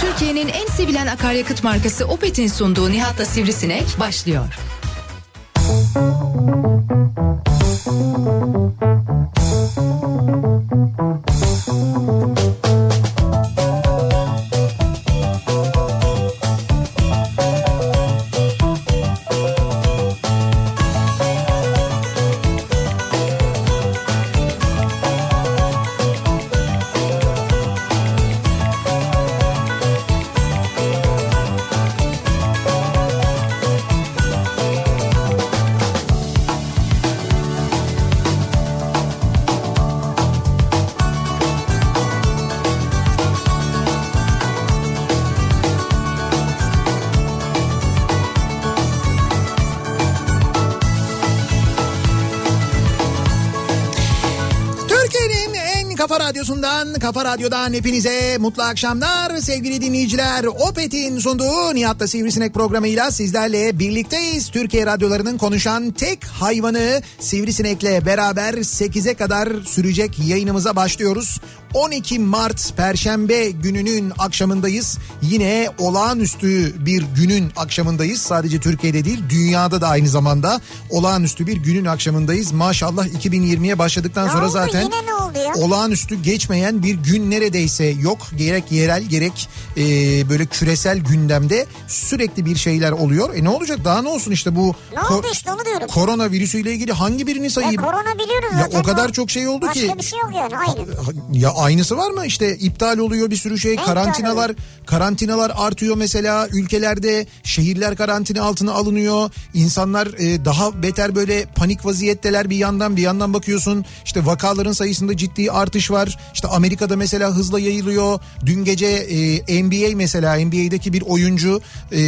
Türkiye'nin en sevilen akaryakıt markası Opet'in sunduğu Nihat'la Sivrisinek başlıyor. Türkiye'nin radyosundan, kafa radyodan hepinize mutlu akşamlar sevgili dinleyiciler. Opet'in sunduğu Nihat'la Sivrisinek programıyla sizlerle birlikteyiz. Türkiye radyolarının konuşan tek hayvanı Sivrisinek'le beraber 8'e kadar sürecek yayınımıza başlıyoruz. 12 Mart Perşembe gününün akşamındayız. Yine olağanüstü bir günün akşamındayız. Sadece Türkiye'de değil dünyada da aynı zamanda olağanüstü bir günün akşamındayız. Maşallah 2020'ye başladıktan Ne sonra oldu? zaten ya? olağanüstü geçmeyen bir gün neredeyse yok. Gerek yerel gerek e, böyle küresel gündemde sürekli bir şeyler oluyor. E ne olacak daha ne olsun işte bu Ne oldu işte onu diyorum. koronavirüsüyle ilgili hangi birini Ya sayayım? korona biliyoruz Ya zaten. o kadar ama çok şey oldu ki. Başka bir şey yok yani aynı. Ya aynısı var mı? İşte iptal oluyor bir sürü şey. Ne Karantinalar karantinalar artıyor mesela ülkelerde şehirler karantina altına alınıyor. İnsanlar e, daha beter böyle panik vaziyetteler bir yandan bir yandan bakıyorsun. İşte vakaların sayısında ciddi artış var. İşte Amerika'da mesela hızla yayılıyor. Dün gece e, NBA mesela NBA'deki bir oyuncu e,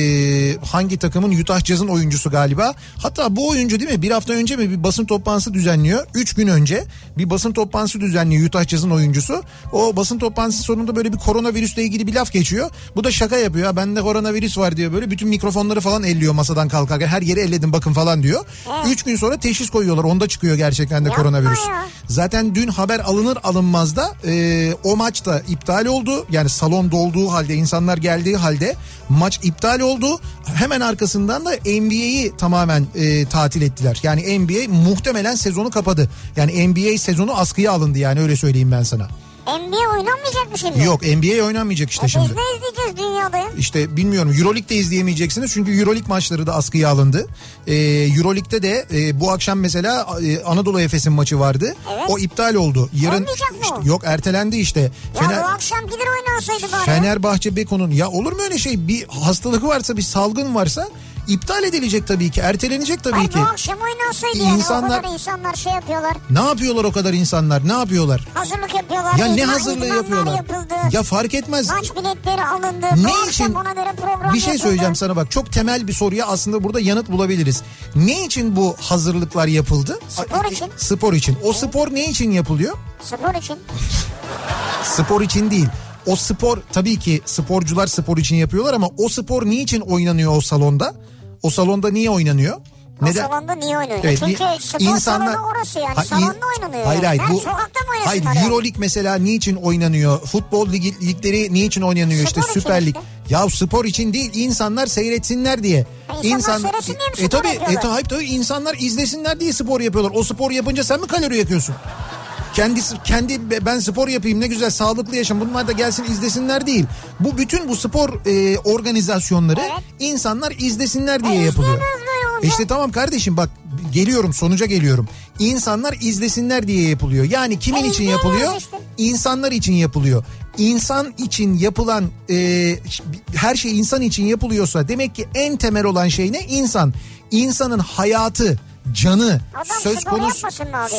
hangi takımın Utah Jazz'ın oyuncusu galiba. Hatta bu oyuncu değil mi? Bir hafta önce mi bir basın toplantısı düzenliyor. Üç gün önce bir basın toplantısı düzenliyor Utah Jazz'ın oyuncusu. O basın toplantısı sonunda böyle bir koronavirüsle ilgili bir laf geçiyor. Bu da şaka yapıyor. Bende koronavirüs var diyor. Böyle bütün mikrofonları falan elliyor masadan kalkarken. Her yeri elledim bakın falan diyor. Üç gün sonra teşhis koyuyorlar. Onda çıkıyor gerçekten de Yapma koronavirüs. ya. Zaten dün haber alınır alınmaz da e, o maç da iptal oldu. Yani salon dolduğu halde insanlar geldiği halde maç iptal oldu. Hemen arkasından da NBA'yi tamamen e, tatil ettiler. Yani NBA muhtemelen sezonu kapadı. Yani NBA sezonu askıya alındı yani öyle söyleyeyim ben sana. NBA oynanmayacak mı şimdi? Yok NBA oynanmayacak işte E şimdi. Biz ne izleyeceğiz dünyada ya? İşte bilmiyorum Euroleague'de izleyemeyeceksiniz çünkü Euroleague maçları da askıya alındı. Ee, Euroleague'de de e, bu akşam mesela e, Anadolu Efes'in maçı vardı. Evet. O iptal oldu. Yarın Olmayacak mı işte, yok ertelendi işte. Ya Fener, bu akşam gider oynansaydı bari. Fenerbahçe Beko'nun ya olur mu öyle şey? Bir hastalık varsa bir salgın varsa iptal edilecek tabii ki. Ertelenecek tabii Ay ki. akşam oynansaydı yani İnsanlar- o kadar insanlar şey yapıyorlar. Ne yapıyorlar o kadar insanlar? Ne yapıyorlar? Hazırlık yapıyorlar. Ya ne hazırlığı yapıyorlar? yapıldı. Ya fark etmez. Maç biletleri alındı. Ne için? ona göre program Bir şey yapıldı. söyleyeceğim sana bak çok temel bir soruya aslında burada yanıt bulabiliriz. Ne için bu hazırlıklar yapıldı? Spor için. Spor için. O spor ne için yapılıyor? Spor için. Spor için değil. O spor tabii ki sporcular spor için yapıyorlar ama o spor niçin oynanıyor o salonda? O salonda niye oynanıyor? O salonda niye oynanıyor? Evet, Çünkü spor salonu orası yani. Ha, Salonda in- oynanıyor. Hayır hayır. Ben Bu, sokakta mı hayır yani? Euroleague mesela niçin oynanıyor? Futbol ligi, ligleri niçin oynanıyor? işte Spor için Süper Lig. işte. Ya spor için değil insanlar seyretsinler diye. İnsanlar seyretsin diye mi e spor tabii, e yapıyorlar? tabii, tabii insanlar izlesinler diye spor yapıyorlar. O spor yapınca sen mi kalori yakıyorsun? Kendisi kendi ben spor yapayım ne güzel sağlıklı yaşam bunlar da gelsin izlesinler değil. Bu bütün bu spor e, organizasyonları Evet. insanlar izlesinler diye E, yapılıyor. İşte tamam kardeşim bak geliyorum sonuca geliyorum. İnsanlar izlesinler diye yapılıyor. Yani kimin E, için yapılıyor? işte. İnsanlar için yapılıyor. İnsan için yapılan e, her şey insan için yapılıyorsa demek ki en temel olan şey ne? İnsan. İnsanın hayatı, canı Adam söz konusu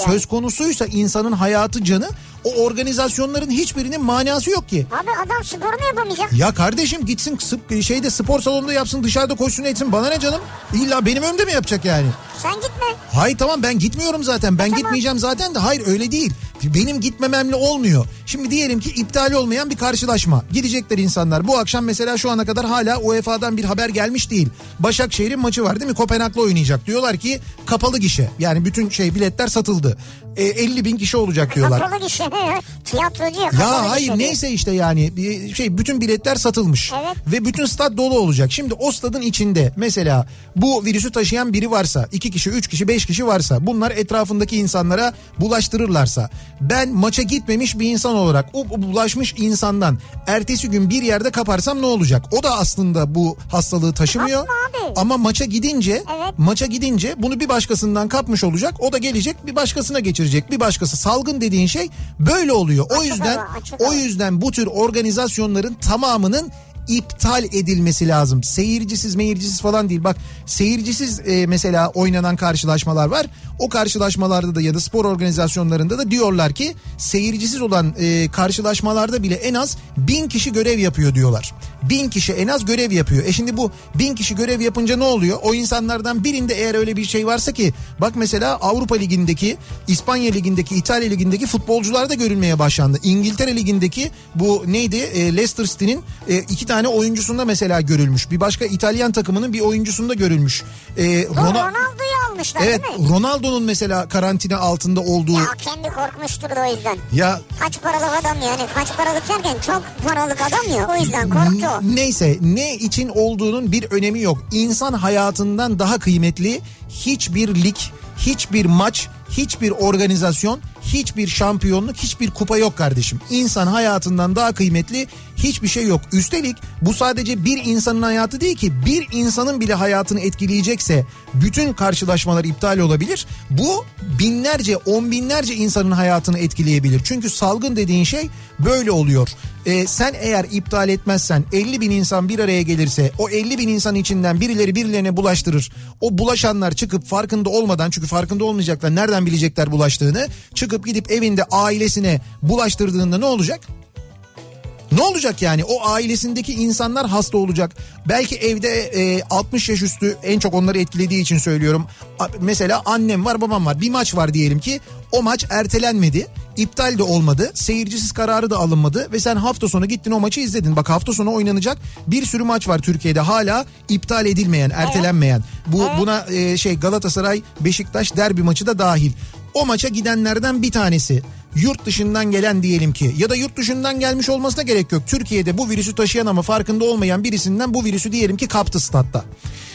söz konusuysa insanın hayatı, canı o organizasyonların hiçbirinin manası yok ki. Abi adam sporunu yapamayacak. Ya kardeşim gitsin şeyde spor salonunda yapsın dışarıda koşsun etsin bana ne canım? İlla benim önümde mi yapacak yani? Sen gitme. Hayır tamam ben gitmiyorum zaten. Ben gitmeyeceğim zaten de hayır öyle değil. Benim gitmememle olmuyor. Şimdi diyelim ki iptal olmayan bir karşılaşma. Gidecekler insanlar. Bu akşam mesela şu ana kadar hala UEFA'dan bir haber gelmiş değil. Başakşehir'in maçı var değil mi? Kopenhag'la oynayacak. Diyorlar ki kapalı gişe. Yani bütün şey biletler satıldı. E, 50 bin kişi olacak diyorlar. Kapalı gişe. Tiyatrocu ya kapalı Ya hayır gişe neyse işte yani bir şey bütün biletler satılmış Evet. ve bütün stat dolu olacak. Şimdi o stadın içinde mesela bu virüsü taşıyan biri varsa, iki kişi, üç kişi, beş kişi varsa bunlar etrafındaki insanlara bulaştırırlarsa ben maça gitmemiş bir insan olarak o bulaşmış insandan ertesi gün bir yerde kaparsam ne olacak? O da aslında bu hastalığı taşımıyor. Ama maça gidince Evet. maça gidince bunu bir başkasından kapmış olacak. O da gelecek bir başkasına geçirecek. Bir başkası salgın dediğin şey böyle oluyor. o yüzden o yüzden bu tür organizasyonların tamamının iptal edilmesi lazım. Seyircisiz meyircisiz falan değil. Bak seyircisiz e, mesela oynanan karşılaşmalar var. O karşılaşmalarda da ya da spor organizasyonlarında da diyorlar ki seyircisiz olan e, karşılaşmalarda bile en az bin kişi görev yapıyor diyorlar. Bin kişi en az görev yapıyor. E şimdi bu bin kişi görev yapınca ne oluyor? O insanlardan birinde eğer öyle bir şey varsa ki bak mesela Avrupa Ligi'ndeki, İspanya Ligi'ndeki, İtalya Ligi'ndeki futbolcular da görülmeye başlandı. İngiltere Ligi'ndeki bu neydi? E, Leicester City'nin e, iki tane oyuncusunda mesela görülmüş. Bir başka İtalyan takımının bir oyuncusunda görülmüş. E, Bu Rona- Ronaldo'yu almışlar Evet değil mi? Ronaldo'nun mesela karantina altında olduğu Ya kendi korkmuştur o yüzden. ya Kaç paralık adam yani. Kaç paralık derken çok paralık adam ya. O yüzden korktu. N- Neyse ne için olduğunun bir önemi yok. İnsan hayatından daha kıymetli hiçbir lig, hiçbir maç, hiçbir organizasyon, hiçbir şampiyonluk, hiçbir kupa yok kardeşim. İnsan hayatından daha kıymetli hiçbir şey yok. Üstelik bu sadece bir insanın hayatı değil ki bir insanın bile hayatını etkileyecekse bütün karşılaşmalar iptal olabilir. Bu binlerce, on binlerce insanın hayatını etkileyebilir. Çünkü salgın dediğin şey böyle oluyor. Ee, sen eğer iptal etmezsen 50 bin insan bir araya gelirse o 50 bin insan içinden birileri birilerine bulaştırır. O bulaşanlar çıkıp farkında olmadan çünkü farkında olmayacaklar nereden bilecekler bulaştığını çıkıp gidip evinde ailesine bulaştırdığında ne olacak? Ne olacak yani o ailesindeki insanlar hasta olacak. Belki evde e, 60 yaş üstü en çok onları etkilediği için söylüyorum. Mesela annem var babam var bir maç var diyelim ki o maç ertelenmedi. iptal de olmadı. Seyircisiz kararı da alınmadı ve sen hafta sonu gittin o maçı izledin. Bak hafta sonu oynanacak bir sürü maç var Türkiye'de hala iptal edilmeyen, ertelenmeyen. Bu buna e, şey Galatasaray Beşiktaş derbi maçı da dahil. O maça gidenlerden bir tanesi yurt dışından gelen diyelim ki ya da yurt dışından gelmiş olmasına gerek yok. Türkiye'de bu virüsü taşıyan ama farkında olmayan birisinden bu virüsü diyelim ki kaptı statta.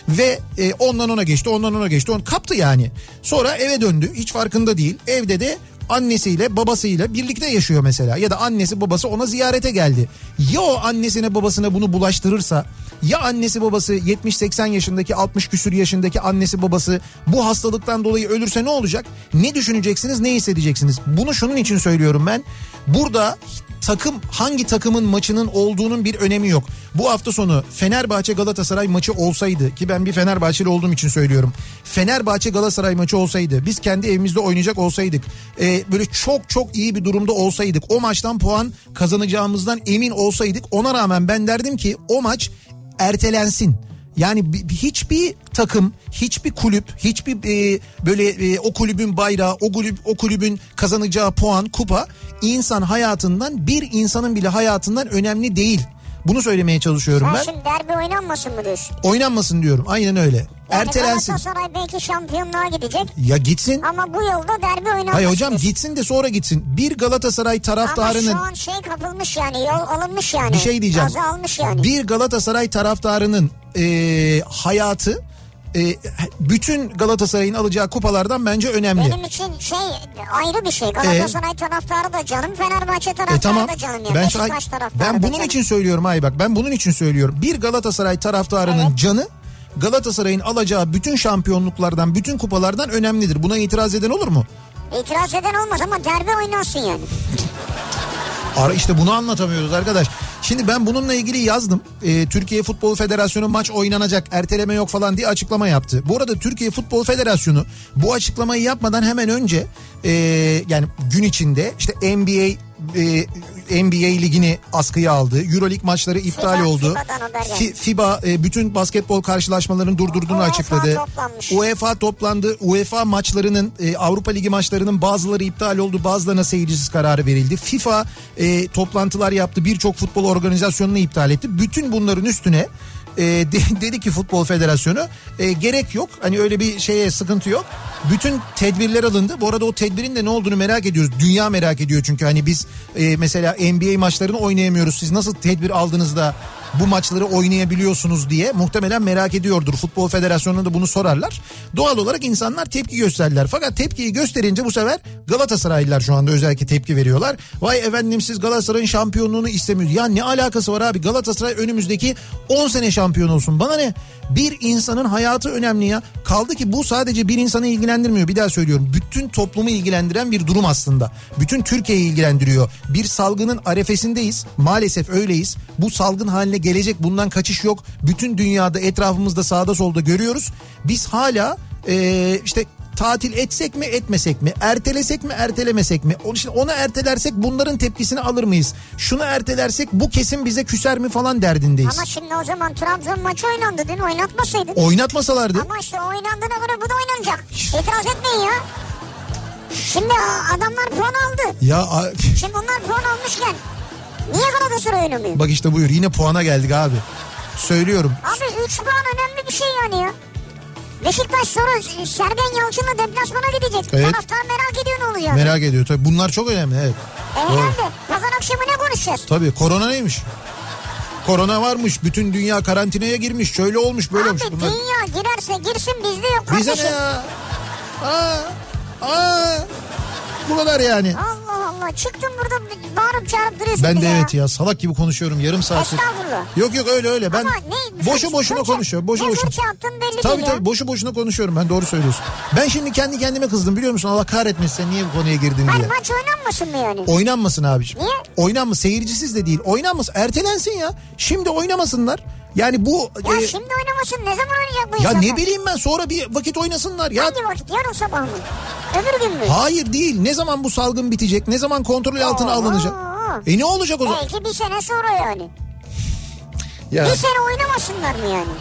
Ve e, ondan ona geçti ondan ona geçti onu kaptı yani. Sonra eve döndü hiç farkında değil. Evde de annesiyle babasıyla birlikte yaşıyor mesela ya da annesi babası ona ziyarete geldi. Ya o annesine babasına bunu bulaştırırsa ya annesi babası 70-80 yaşındaki 60 küsür yaşındaki annesi babası bu hastalıktan dolayı ölürse ne olacak? Ne düşüneceksiniz ne hissedeceksiniz? Bunu şunun için söylüyorum ben. Burada takım hangi takımın maçının olduğunun bir önemi yok. Bu hafta sonu Fenerbahçe Galatasaray maçı olsaydı ki ben bir Fenerbahçeli olduğum için söylüyorum. Fenerbahçe Galatasaray maçı olsaydı biz kendi evimizde oynayacak olsaydık e, böyle çok çok iyi bir durumda olsaydık o maçtan puan kazanacağımızdan emin olsaydık ona rağmen ben derdim ki o maç ertelensin. Yani bi- hiçbir takım, hiçbir kulüp, hiçbir e, böyle e, o kulübün bayrağı, o kulüp o kulübün kazanacağı puan, kupa insan hayatından bir insanın bile hayatından önemli değil. Bunu söylemeye çalışıyorum Sen ben. şimdi derbi oynanmasın mı diyorsun? Oynanmasın diyorum. Aynen öyle. Yani Ertelensin. Galatasaray belki şampiyonluğa gidecek Ya gitsin. ama bu yolda derbi oynanmasın. Hayır hocam diyorsun. gitsin de sonra gitsin. Bir Galatasaray Ama taraftarının şu an şey kapılmış yani yol alınmış yani. bir şey diyeceğim. Gazı almış yani. Bir Galatasaray taraftarının e, hayatı e, bütün Galatasaray'ın alacağı kupalardan bence önemli. Benim için şey ayrı bir şey. Galatasaray taraftarı da canım, Fenerbahçe taraftarı E tamam. da canım. Yani. Ben, Beşiktaş taraftarı ben bunun canım. için söylüyorum ay bak ben bunun için söylüyorum. Bir Galatasaray taraftarının Evet. canı Galatasaray'ın alacağı bütün şampiyonluklardan, bütün kupalardan önemlidir. Buna itiraz eden olur mu? İtiraz eden olmaz ama derbi oynarsın yani. Ara işte bunu anlatamıyoruz arkadaş. Şimdi ben bununla ilgili yazdım. Ee, Türkiye Futbol Federasyonu maç oynanacak, erteleme yok falan diye açıklama yaptı. Bu arada Türkiye Futbol Federasyonu bu açıklamayı yapmadan hemen önce e, yani gün içinde işte NBA e, NBA ligini askıya aldı. Euroleague maçları iptal FIBA, oldu. Fi- FIBA e, bütün basketbol karşılaşmalarını durdurduğunu UEFA açıkladı. toplanmış. UEFA toplandı. UEFA maçlarının e, Avrupa Ligi maçlarının bazıları iptal oldu. Bazılarına seyircisiz kararı verildi. FIFA e, toplantılar yaptı. Birçok futbol organizasyonunu iptal etti. Bütün bunların üstüne e, de- dedi ki Futbol Federasyonu e, gerek yok. Hani öyle bir şeye sıkıntı yok. Bütün tedbirler alındı. Bu arada o tedbirin de ne olduğunu merak ediyoruz. Dünya merak ediyor çünkü hani biz e, mesela NBA maçlarını oynayamıyoruz. Siz nasıl tedbir aldınız da bu maçları oynayabiliyorsunuz diye muhtemelen merak ediyordur. Futbol Federasyonu'na da bunu sorarlar. Doğal olarak insanlar tepki gösterdiler. Fakat tepkiyi gösterince bu sefer Galatasaraylılar şu anda özellikle tepki veriyorlar. Vay efendim siz Galatasaray'ın şampiyonluğunu istemiyorsunuz. Ya ne alakası var abi Galatasaray önümüzdeki 10 sene şampiyon olsun. Bana ne? Bir insanın hayatı önemli ya. Kaldı ki bu sadece bir insanı ilgilendirmiyor. Bir daha söylüyorum. Bütün toplumu ilgilendiren bir durum aslında. Bütün Türkiye'yi ilgilendiriyor. Bir salgının arefesindeyiz. Maalesef öyleyiz. Bu salgın haline gelecek. Bundan kaçış yok. Bütün dünyada etrafımızda sağda solda görüyoruz. Biz hala eee, işte tatil etsek mi etmesek mi ertelesek mi ertelemesek mi onu şimdi onu ertelersek bunların tepkisini alır mıyız şunu ertelersek bu kesim bize küser mi falan derdindeyiz Ama şimdi o zaman Trabzon maçı oynandı dün oynatmasaydın. oynatmasalardı Ama işte oynandığına göre bu da oynanacak. İtiraz etmeyin ya. Şimdi adamlar puan aldı. ya a- Şimdi onlar puan almışken niye Galatasaray oynamıyor? bak işte buyur yine puana geldik abi söylüyorum Abi 3 puan önemli bir şey yani ya. Beşiktaş sonra Sergen Yalçın'la deplasmana gidecek. Evet. Taraftar merak ediyor ne olacak. merak ediyor tabii bunlar çok önemli evet E herhalde. Pazar akşamı ne konuşacağız? tabii korona neymiş korona varmış bütün dünya karantinaya girmiş şöyle olmuş böyle Abi olmuş bunlar dünya girerse girsin bizde yok bize ne ya aa, aa, bu kadar yani Allah Allah çıktın burada bağırıp çağırıp duruyorsun Ben de ya. evet ya salak gibi konuşuyorum yarım saattir. Estağfurullah. Yok yok öyle öyle ben Ama ne, boşu boşuna fırça- konuşuyorum. Boşu ne boşuna. fırça attın belli Tabii değil tabii ya. boşu boşuna konuşuyorum ben doğru söylüyorsun. Ben şimdi kendi kendime kızdım biliyor musun Allah kahretmesin sen niye bu konuya girdin Hayır diye. maç oynanmasın mı yani? Oynanmasın abiciğim. Niye? Oynanmasın seyircisiz de değil oynanmasın ertelensin ya. Şimdi oynamasınlar. Yani bu Ya e, şimdi oynamasın ne zaman oynayacak bu ya insanlar? ne bileyim ben sonra bir vakit oynasınlar ya. Hangi vakit yarın sabah mı? Öbür gün mü? Hayır değil. Ne zaman bu salgın bitecek? Ne zaman kontrol altına Oo. alınacak? E ne olacak o zaman? Belki bir sene sonra yani. Ya Bir sene oynamasınlar mı yani?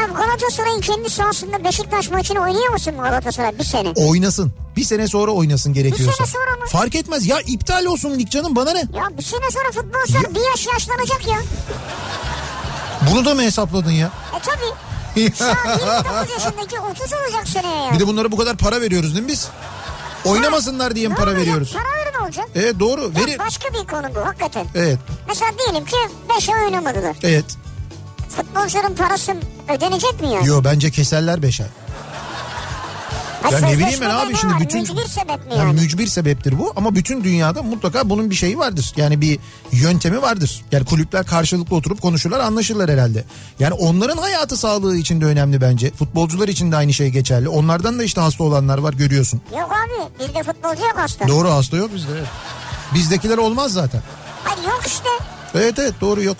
Ya Galatasaray'ın kendi sahasında Beşiktaş maçını oynayamasın mı Galatasaray bir sene? oynasın. Bir sene sonra oynasın gerekiyorsa. Bir sene sonra mı? Fark etmez. Ya iptal olsun lig canım bana ne? Ya bir sene sonra futbolcular bir yaş yaşlanacak ya. Bunu da mı hesapladın ya? E tabi. Şu an 29 yaşındaki 30 olacak seneye yani. Bir de bunlara bu kadar para veriyoruz değil mi biz? Oynamasınlar diye mi para olacak? veriyoruz? Para olacak. Evet doğru. Ya Veri... başka bir konu bu hakikaten. Evet. Mesela diyelim ki 5 ay oynamadılar. Evet. Futbolcuların parası ödenecek mi yani? Yo bence keserler beş ay. Ha, Ya ne bileyim ben abi şimdi var? bütün... Mücbir sebep mi Yani yani? mücbir sebeptir bu ama bütün dünyada mutlaka bunun bir şeyi vardır. Yani bir yöntemi vardır. Yani kulüpler karşılıklı oturup konuşurlar anlaşırlar herhalde. Yani onların hayatı sağlığı için de önemli bence. Futbolcular için de aynı şey geçerli. Onlardan da işte hasta olanlar var görüyorsun. Yok abi bizde futbolcu yok hasta. Doğru hasta yok bizde. evet. Bizdekiler olmaz zaten. Hayır yok işte. Evet evet doğru yok.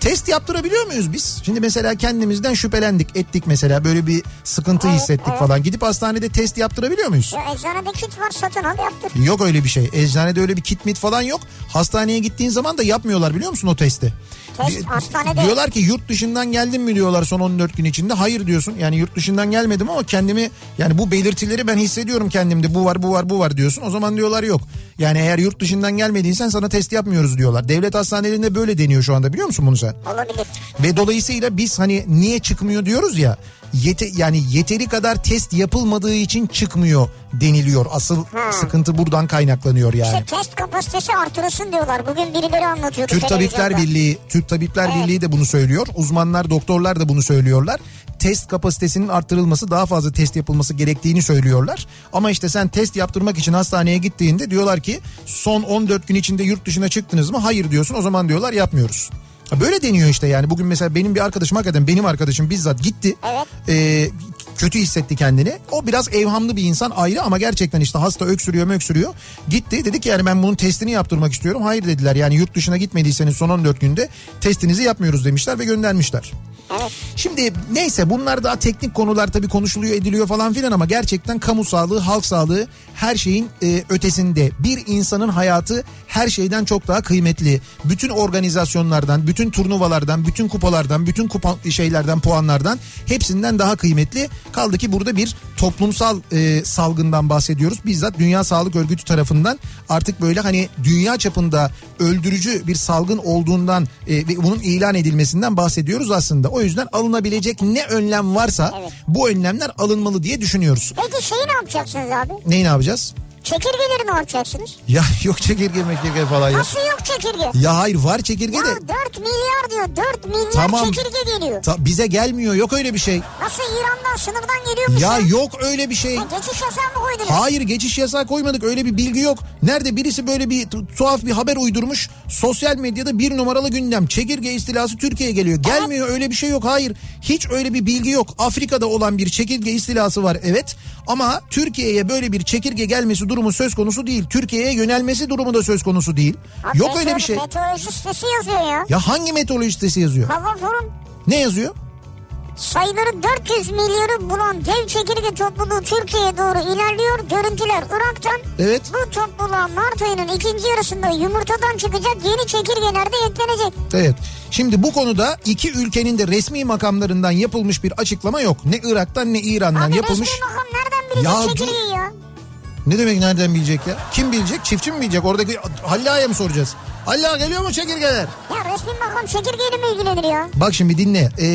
Test yaptırabiliyor muyuz biz? Şimdi mesela kendimizden şüphelendik ettik mesela böyle bir sıkıntı Evet, hissettik evet. falan. Gidip hastanede test yaptırabiliyor muyuz? Ya eczanede kit var satın al yaptır. Yok öyle bir şey. Eczanede öyle bir kit mit falan yok. Hastaneye gittiğin zaman da yapmıyorlar biliyor musun o testi? Test hastanede. Diyorlar ki yurt dışından geldin mi diyorlar son 14 gün içinde. Hayır diyorsun. Yani yurt dışından gelmedim ama kendimi yani bu belirtileri ben hissediyorum kendimde. Bu var bu var bu var diyorsun. O zaman diyorlar yok. Yani eğer yurt dışından gelmediysen sana test yapmıyoruz diyorlar. Devlet hastanelerinde böyle deniyor şu anda biliyor musun bunu sen? Olabilir. Ve dolayısıyla biz hani niye çıkmıyor diyoruz ya. Yete, yani yeteri kadar test yapılmadığı için çıkmıyor deniliyor. Asıl Ha. sıkıntı buradan kaynaklanıyor yani. İşte test kapasitesi artırılsın diyorlar. Bugün birileri anlatıyordu Türk Tabipler. Birliği, Türk Tabipler Evet. Birliği de bunu söylüyor. Uzmanlar, doktorlar da bunu söylüyorlar. Test kapasitesinin arttırılması, daha fazla test yapılması gerektiğini söylüyorlar. Ama işte sen test yaptırmak için hastaneye gittiğinde diyorlar ki son 14 gün içinde yurt dışına çıktınız mı? Hayır diyorsun. O zaman diyorlar yapmıyoruz. Böyle deniyor işte yani. Bugün mesela benim bir arkadaşım hakikaten benim arkadaşım bizzat gitti. Evet. Ee, kötü hissetti kendini. O biraz evhamlı bir insan ayrı ama gerçekten işte hasta öksürüyor mu öksürüyor. Gitti dedi ki yani ben bunun testini yaptırmak istiyorum. Hayır dediler yani yurt dışına gitmediyseniz son 14 günde testinizi yapmıyoruz demişler ve göndermişler. Şimdi neyse bunlar daha teknik konular tabii konuşuluyor ediliyor falan filan ama gerçekten kamu sağlığı, halk sağlığı her şeyin e, ötesinde. Bir insanın hayatı her şeyden çok daha kıymetli. Bütün organizasyonlardan, bütün turnuvalardan, bütün kupalardan, bütün kupa şeylerden, puanlardan hepsinden daha kıymetli. Kaldı ki burada bir toplumsal e, salgından bahsediyoruz. Bizzat Dünya Sağlık Örgütü tarafından artık böyle hani dünya çapında öldürücü bir salgın olduğundan e, ve bunun ilan edilmesinden bahsediyoruz aslında. O yüzden alınabilecek ne önlem varsa Evet. bu önlemler alınmalı diye düşünüyoruz. Peki şeyi ne yapacaksınız abi? Neyi ne yapacağız? Çekirgeleri ne yapacaksınız? Ya yok çekirge mekirge falan ya. Nasıl yok çekirge? Ya hayır var çekirge Ya de 4 milyar diyor. 4 milyar Tamam. çekirge geliyor. ta- bize gelmiyor yok öyle bir şey. Nasıl İran'dan sınırdan geliyormuş Ya ya? yok öyle bir şey. Ha, geçiş yasağı mı koydunuz? Hayır geçiş yasağı koymadık öyle bir bilgi yok. Nerede birisi böyle bir tu- tuhaf bir haber uydurmuş. Sosyal medyada bir numaralı gündem. Çekirge istilası Türkiye'ye geliyor. Gelmiyor öyle bir şey yok hayır. Hiç öyle bir bilgi yok. Afrika'da olan bir çekirge istilası var evet. Ama Türkiye'ye böyle bir çekirge gelmesi durumu söz konusu değil. Türkiye'ye yönelmesi durumu da söz konusu değil. Abi Yok meteor- öyle bir şey. Meteoroloji sitesi yazıyor ya. Ya hangi meteoroloji sitesi yazıyor? Hava forum Ne yazıyor? sayıları 400 milyarı bulan dev çekirge topluluğu Türkiye'ye doğru ilerliyor. Görüntüler Irak'tan. Evet. Bu topluluğa Mart ayının ikinci yarısında yumurtadan çıkacak yeni çekirgeler de eklenecek. Evet. Şimdi bu konuda iki ülkenin de resmi makamlarından yapılmış bir açıklama yok. Ne Irak'tan ne İran'dan Abi yapılmış. resmi makam nereden bilecek Ya çekirgeyi ya? Ne demek nereden bilecek ya? Kim bilecek? Çiftçi mi bilecek? Oradaki Halla'ya mı soracağız? Halla geliyor mu çekirgeler? Ya resmi makam çekirgeyle mi ilgilenir ya? Bak şimdi dinle. Ee,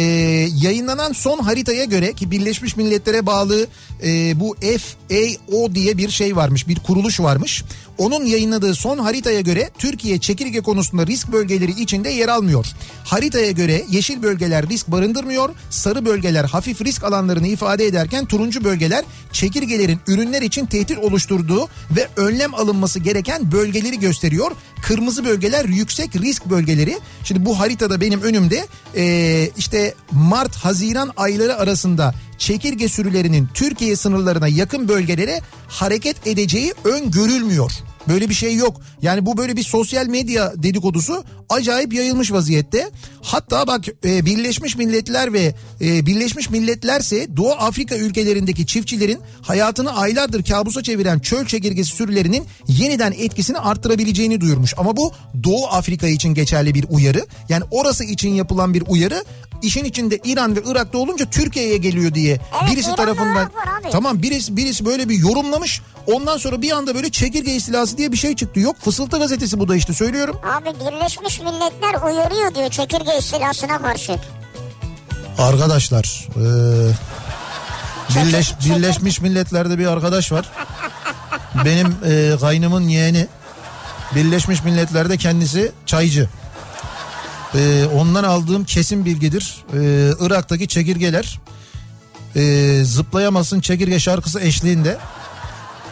yayınlanan son haritaya göre ki Birleşmiş Milletler'e bağlı e, bu FAO diye bir şey varmış. Bir kuruluş varmış. Onun yayınladığı son haritaya göre Türkiye çekirge konusunda risk bölgeleri içinde yer almıyor. Haritaya göre yeşil bölgeler risk barındırmıyor. Sarı bölgeler hafif risk alanlarını ifade ederken turuncu bölgeler çekirgelerin ürünler için tehdit oluşturduğu ve önlem alınması gereken bölgeleri gösteriyor. Kırmızı bölgeler yüksek risk bölgeleri. Şimdi bu haritada benim önümde e, işte Mart Haziran ayları arasında çekirge sürülerinin Türkiye sınırlarına yakın bölgelere hareket edeceği öngörülmüyor. Böyle bir şey yok. Yani bu böyle bir sosyal medya dedikodusu acayip yayılmış vaziyette. Hatta bak e, Birleşmiş Milletler ve e, Birleşmiş Milletlerse Doğu Afrika ülkelerindeki çiftçilerin hayatını aylardır kabusa çeviren çöl çekirgesi sürülerinin yeniden etkisini arttırabileceğini duyurmuş. Ama bu Doğu Afrika için geçerli bir uyarı. Yani orası için yapılan bir uyarı. İşin içinde İran ve Irak'ta olunca Türkiye'ye geliyor diye Evet, birisi İran ve tarafından tamam birisi birisi böyle bir yorumlamış. Ondan sonra bir anda böyle çekirge istilası diye bir şey çıktı. Yok Fısıltı gazetesi bu da işte söylüyorum. Abi Birleşmiş Milletler uyarıyor diyor çekirge istilasına karşı. Arkadaşlar e, Birleş, Birleşmiş Milletler'de bir arkadaş var. Benim e, kaynımın yeğeni. Birleşmiş Milletler'de kendisi çaycı. E, ondan aldığım kesin bilgidir. E, Irak'taki çekirgeler e, zıplayamasın çekirge şarkısı eşliğinde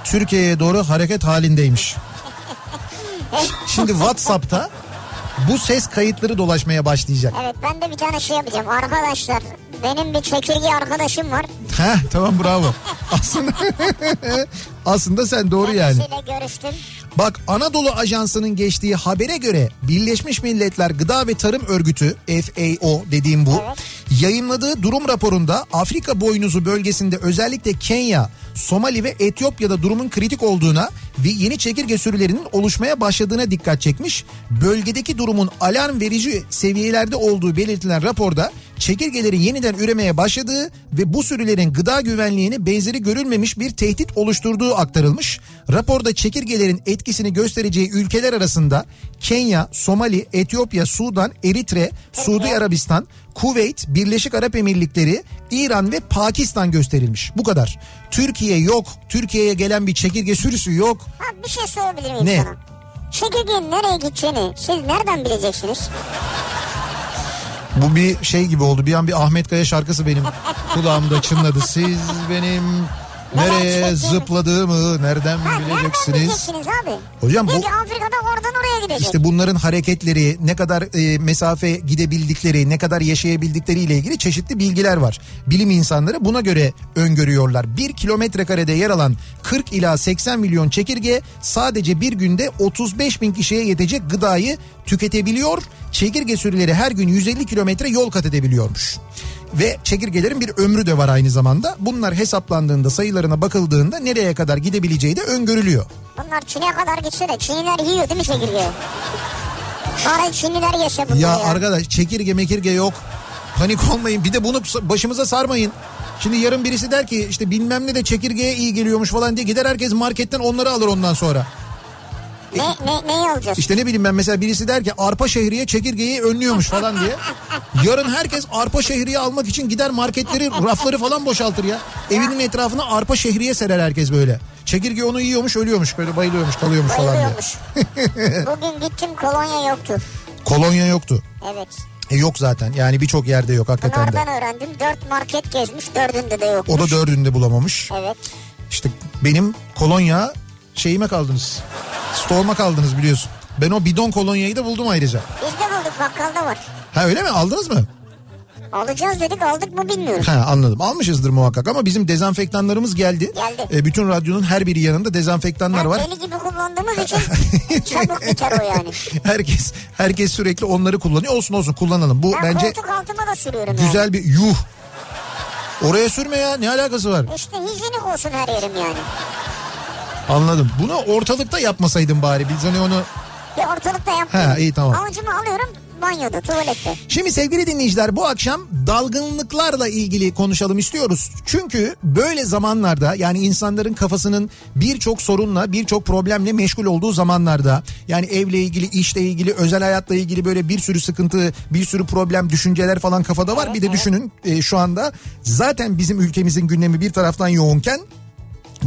Türkiye'ye doğru hareket halindeymiş. Şimdi WhatsApp'ta bu ses kayıtları dolaşmaya başlayacak. Evet ben de bir tane şey yapacağım. Arkadaşlar benim bir çekirge arkadaşım var. Heh, tamam bravo. Aslında aslında sen doğru yani. Kendisiyle görüştüm. Bak Anadolu Ajansı'nın geçtiği habere göre Birleşmiş Milletler Gıda ve Tarım Örgütü FAO dediğim bu Evet. yayınladığı durum raporunda Afrika boynuzu bölgesinde özellikle Kenya, Somali ve Etiyopya'da durumun kritik olduğuna ve yeni çekirge sürülerinin oluşmaya başladığına dikkat çekmiş. Bölgedeki durumun alarm verici seviyelerde olduğu belirtilen raporda çekirgelerin yeniden üremeye başladığı ve bu sürülerin gıda güvenliğini benzeri görülmemiş bir tehdit oluşturduğu aktarılmış. Raporda çekirgelerin etkisini göstereceği ülkeler arasında Kenya, Somali, Etiyopya, Sudan, Eritre, Suudi Arabistan, Kuveyt, Birleşik Arap Emirlikleri, İran ve Pakistan gösterilmiş. Bu kadar. Türkiye yok. Türkiye'ye gelen bir çekirge sürüsü yok. Ha bir şey sorabilir miyim Ne? sana? Çekirgenin nereye gideceğini siz nereden bileceksiniz? Bu bir şey gibi oldu. Bir an bir Ahmet Kaya şarkısı benim kulağımda çınladı. Siz benim Nereye zıpladığımı nereden Ha, nereden bileceksiniz? bileceksiniz abi? Hocam bu Afrika'da oradan oraya gidecek. işte bunların hareketleri, ne kadar e, mesafe gidebildikleri, ne kadar yaşayabildikleri ile ilgili çeşitli bilgiler var. Bilim insanları buna göre öngörüyorlar. Bir kilometre karede yer alan 40 ila 80 milyon çekirge sadece bir günde 35 bin kişiye yetecek gıdayı tüketebiliyor. Çekirge sürüleri her gün 150 kilometre yol kat edebiliyormuş. Ve çekirgelerin bir ömrü de var aynı zamanda. Bunlar hesaplandığında sayılarına bakıldığında nereye kadar gidebileceği de öngörülüyor. Bunlar Çin'e kadar gitse de Çinliler yiyor değil mi çekirge? Bari Çinliler yese bunları Ya ya. arkadaş çekirge mekirge yok. Panik olmayın bir de bunu başımıza sarmayın. Şimdi yarın birisi der ki işte bilmem ne de çekirgeye iyi geliyormuş falan diye gider herkes marketten onları alır ondan sonra. Ne, ne, neyi alacağız? İşte ne bileyim ben mesela birisi der ki arpa şehriye çekirgeyi önlüyormuş falan diye. Yarın herkes arpa şehriye almak için gider marketleri rafları falan boşaltır ya. Evinin etrafına arpa şehriye serer herkes böyle. Çekirge onu yiyormuş ölüyormuş böyle bayılıyormuş kalıyormuş falan diye. Bayılıyormuş. Bugün gittim kolonya yoktu. Kolonya yoktu. Evet. E yok zaten yani birçok yerde yok hakikaten de. Pınar'dan öğrendim. Dört market gezmiş. Dördünde de yok. O da dördünde bulamamış. Evet. İşte benim kolonya şeyime kaldınız. Stolma kaldınız biliyorsun. Ben o bidon kolonyayı da buldum ayrıca. Biz de bulduk bakkalda var. Ha öyle mi aldınız mı? Alacağız dedik aldık mı bilmiyorum. Ha anladım almışızdır muhakkak ama bizim dezenfektanlarımız geldi. Geldi. E, bütün radyonun her biri yanında dezenfektanlar Yani var. deli gibi kullandığımız için çabuk biter o yani. herkes herkes sürekli onları kullanıyor. Olsun olsun kullanalım. Bu Ben bence koltuk altıma da sürüyorum yani. güzel bir yuh. Oraya sürme ya ne alakası var? İşte hijyenik olsun her yerim yani. Anladım. Bunu ortalıkta yapmasaydın bari. Biz hani onu Bir ortalıkta yapmayayım. Ha, iyi, tamam. Avucumu alıyorum banyoda tuvalette. Şimdi sevgili dinleyiciler bu akşam dalgınlıklarla ilgili konuşalım istiyoruz. Çünkü böyle zamanlarda yani insanların kafasının birçok sorunla birçok problemle meşgul olduğu zamanlarda yani evle ilgili işle ilgili özel hayatla ilgili böyle bir sürü sıkıntı bir sürü problem düşünceler falan kafada var. Bir de düşünün e, şu anda zaten bizim ülkemizin gündemi bir taraftan yoğunken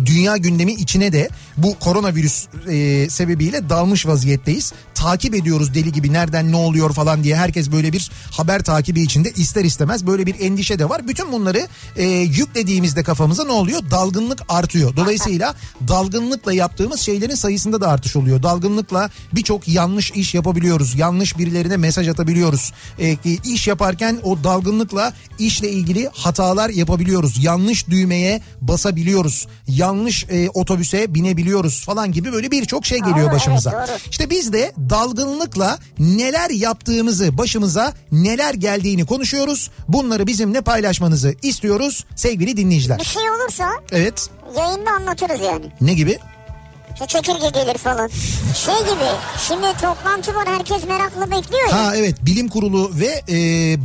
dünya gündemi içine de bu koronavirüs e, sebebiyle dalmış vaziyetteyiz. Takip ediyoruz deli gibi nereden ne oluyor falan diye herkes böyle bir haber takibi içinde ister istemez böyle bir endişe de var. Bütün bunları e, yüklediğimizde kafamıza ne oluyor? Dalgınlık artıyor. Dolayısıyla dalgınlıkla yaptığımız şeylerin sayısında da artış oluyor. Dalgınlıkla birçok yanlış iş yapabiliyoruz. Yanlış birilerine mesaj atabiliyoruz. E, iş yaparken o dalgınlıkla işle ilgili hatalar yapabiliyoruz. Yanlış düğmeye basabiliyoruz. Yanlış e, otobüse binebiliyoruz falan gibi böyle birçok şey geliyor Doğru, başımıza. evet, doğru. İşte biz de dalgınlıkla neler yaptığımızı başımıza neler geldiğini konuşuyoruz. Bunları bizimle paylaşmanızı istiyoruz sevgili Bir dinleyiciler. şey olursa Evet yayında anlatırız yani. ne gibi? İşte çekirge gelir falan. Şey gibi şimdi toplantı var herkes meraklı bekliyor ya. Ha evet bilim kurulu ve e,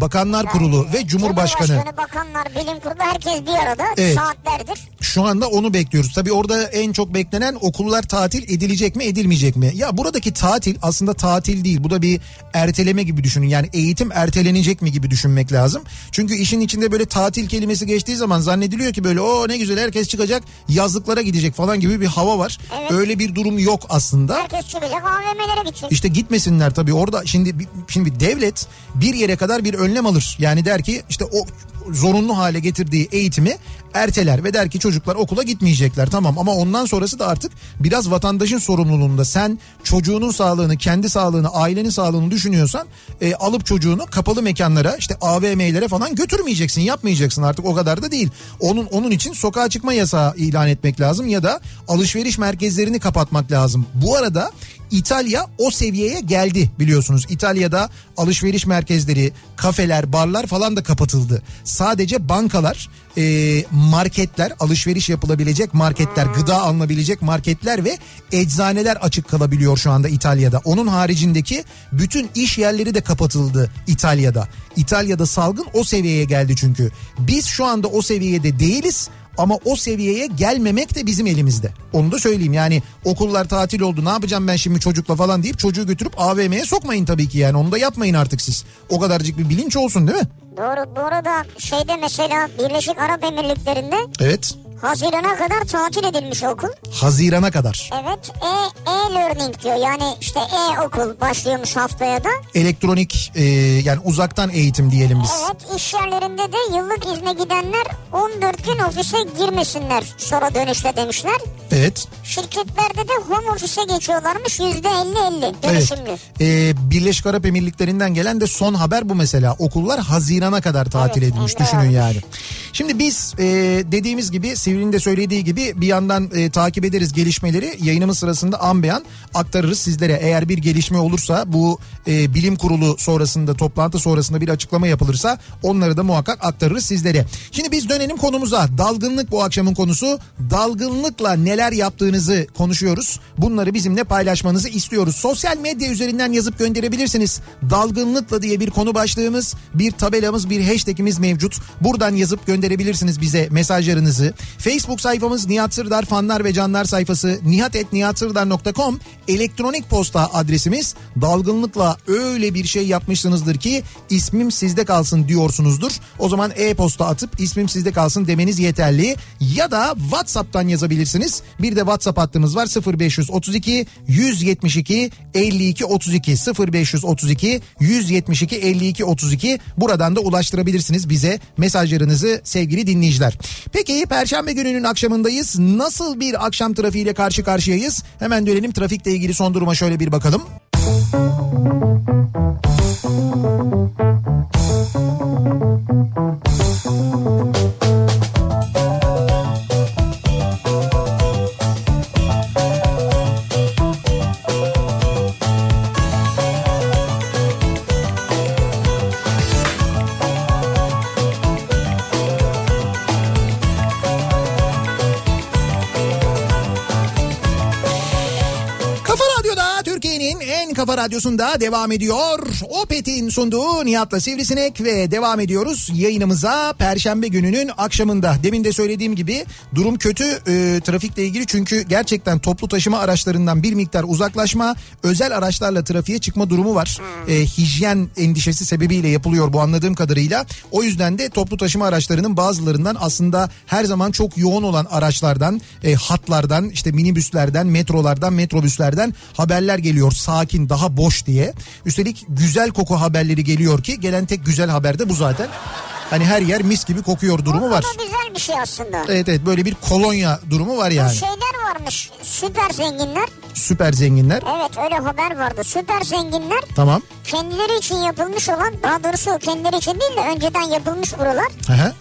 bakanlar kurulu ve cumhurbaşkanı. Cumhurbaşkanı, bakanlar, bilim kurulu herkes bir arada Evet. saatlerdir. Şu anda onu bekliyoruz. Tabii orada en çok beklenen okullar tatil edilecek mi edilmeyecek mi? Ya buradaki tatil aslında tatil değil. Bu da bir erteleme gibi düşünün. Yani eğitim ertelenecek mi gibi düşünmek lazım. Çünkü işin içinde böyle tatil kelimesi geçtiği zaman zannediliyor ki böyle o ne güzel herkes çıkacak yazlıklara gidecek falan gibi bir hava var. Evet. Öyle bir durum yok aslında. Herkes çıkacak AVM'lere gidecek. İşte gitmesinler tabii orada şimdi şimdi devlet bir yere kadar bir önlem alır. Yani der ki işte o zorunlu hale getirdiği eğitimi erteler ve der ki çocuklar okula gitmeyecekler. Tamam ama ondan sonrası da artık biraz vatandaşın sorumluluğunda. Sen çocuğunun sağlığını kendi sağlığını ailenin sağlığını düşünüyorsan e, alıp çocuğunu kapalı mekanlara işte AVM'lere falan götürmeyeceksin yapmayacaksın artık. O kadar da değil. Onun onun için sokağa çıkma yasağı ilan etmek lazım ya da alışveriş merkezlerini kapatmak lazım. Bu arada İtalya o seviyeye geldi biliyorsunuz. İtalya'da alışveriş merkezleri, kafeler, barlar falan da kapatıldı. Sadece bankalar, e, marketler, alışveriş yapılabilecek marketler, gıda alınabilecek marketler ve eczaneler açık kalabiliyor şu anda İtalya'da. Onun haricindeki bütün iş yerleri de kapatıldı İtalya'da. İtalya'da salgın o seviyeye geldi çünkü. Biz şu anda o seviyede değiliz. Ama o seviyeye gelmemek de bizim elimizde. Onu da söyleyeyim yani okullar tatil oldu ne yapacağım ben şimdi çocukla falan deyip çocuğu götürüp AVM'ye sokmayın tabii ki yani onu da yapmayın artık siz. O kadarcık bir bilinç olsun değil mi? Doğru. Bu arada şeyde mesela Birleşik Arap Emirlikleri'nde Evet. Hazirana kadar tatil edilmiş okul. Hazirana kadar. Evet e, e-learning diyor yani işte e-okul başlıyormuş haftaya da. Elektronik e, yani uzaktan eğitim diyelim biz. Evet iş yerlerinde de yıllık izne gidenler 14 gün ofise girmesinler sonra dönüşte demişler. Evet. Şirketlerde de home ofise geçiyorlarmış %50-50 Evet. dönüşümlü. Ee, Birleşik Arap Emirlikleri'nden gelen de son haber bu mesela. Okullar Haziran'a kadar tatil Evet, edilmiş düşünün yani. Şimdi biz e, dediğimiz gibi Sivri'nin de söylediği gibi bir yandan e, takip ederiz gelişmeleri. Yayınımız sırasında an beyan aktarırız sizlere. Eğer bir gelişme olursa bu e, bilim kurulu sonrasında toplantı sonrasında bir açıklama yapılırsa onları da muhakkak aktarırız sizlere. Şimdi biz dönelim konumuza. Dalgınlık bu akşamın konusu. Dalgınlıkla neler yaptığınızı konuşuyoruz. Bunları bizimle paylaşmanızı istiyoruz. Sosyal medya üzerinden yazıp gönderebilirsiniz. Dalgınlıkla diye bir konu başlığımız, bir tabelamız, bir hashtagimiz mevcut. Buradan yazıp gönderebilirsiniz bize mesajlarınızı. Facebook sayfamız Nihat Sırdar fanlar ve canlar sayfası nihatetnihatsırdar.com elektronik posta adresimiz. Dalgınlıkla öyle bir şey yapmışsınızdır ki ismim sizde kalsın diyorsunuzdur. O zaman e-posta atıp ismim sizde kalsın demeniz yeterli. Ya da WhatsApp'tan yazabilirsiniz. Bir de WhatsApp hattımız var 0532 172 52 32 0532 172 52 32 buradan da ulaştırabilirsiniz bize mesajlarınızı sevgili dinleyiciler. Peki perşembe gününün akşamındayız. Nasıl bir akşam trafiğiyle karşı karşıyayız? Hemen dönelim trafikle ilgili son duruma şöyle bir bakalım. Kafa radyosunda devam ediyor. Opet'in sunduğu Nihat'la Sivrisinek ve devam ediyoruz yayınımıza Perşembe gününün akşamında. Demin de söylediğim gibi durum kötü e, trafikle ilgili çünkü gerçekten toplu taşıma araçlarından bir miktar uzaklaşma özel araçlarla trafiğe çıkma durumu var. E, hijyen endişesi sebebiyle yapılıyor bu anladığım kadarıyla. O yüzden de toplu taşıma araçlarının bazılarından aslında her zaman çok yoğun olan araçlardan, e, hatlardan, işte minibüslerden, metrolardan, metrobüslerden haberler geliyor sakin, daha boş diye. Üstelik güzel koku haberleri geliyor ki gelen tek güzel haber de bu zaten. Hani her yer mis gibi kokuyor durumu var. O da güzel bir şey aslında. Evet evet böyle bir kolonya durumu var Bu yani. şeyler varmış süper zenginler. Süper zenginler. Evet öyle haber vardı. Süper zenginler Tamam. kendileri için yapılmış olan daha doğrusu kendileri için değil de önceden yapılmış buralar. Hı hı.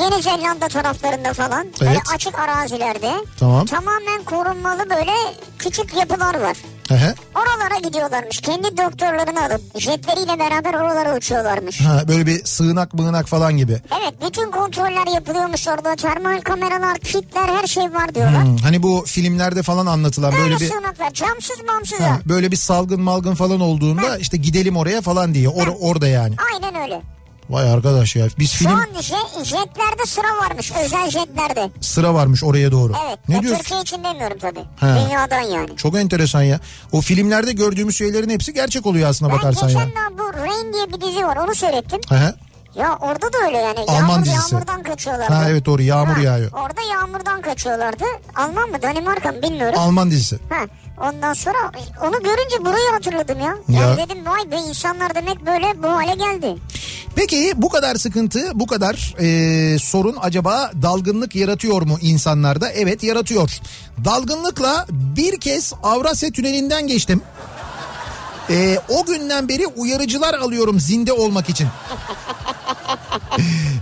Yeni Zelanda taraflarında falan böyle Evet. açık arazilerde Tamam. tamamen korunmalı böyle küçük yapılar var. Hı. Oralara gidiyorlarmış. Kendi doktorlarını alıp jetleriyle beraber oralara uçuyorlarmış. Ha, böyle bir sığınak mığınak falan gibi. Evet bütün kontroller yapılıyormuş orada. Termal kameralar, kitler her şey var diyorlar. Hmm, hani bu filmlerde falan anlatılan Böyle böyle bir sığınaklar camsız mamsız. Ha, böyle bir salgın malgın falan olduğunda işte gidelim oraya falan diye Or- orada yani. Aynen öyle. Vay arkadaş ya biz Şu film an jet, jetlerde sıra varmış özel jetlerde. sıra varmış oraya doğru. Evet. Ne diyorsun? Türkiye için demiyorum tabii. Ha. Dünyadan yani. Çok enteresan ya. O filmlerde gördüğümüz şeylerin hepsi gerçek oluyor aslında Ben bakarsan geçen ya. daha bu Rain diye bir dizi var onu seyrettim. Hı hı. Ya orada da öyle yani. Alman Yağmur, dizisi. Yağmurdan kaçıyorlardı. Ha evet doğru yağmur Ha, yağıyor. Orada yağmurdan kaçıyorlardı. Alman mı Danimarka mı bilmiyorum. Alman dizisi. Ha, ondan sonra onu görünce burayı hatırladım ya. Ya. Yani dedim vay be insanlar demek böyle bu hale geldi. Peki bu kadar sıkıntı, bu kadar e, sorun acaba dalgınlık yaratıyor mu insanlarda? Evet yaratıyor. Dalgınlıkla bir kez Avrasya Tüneli'nden geçtim. E, o günden beri uyarıcılar alıyorum zinde olmak için.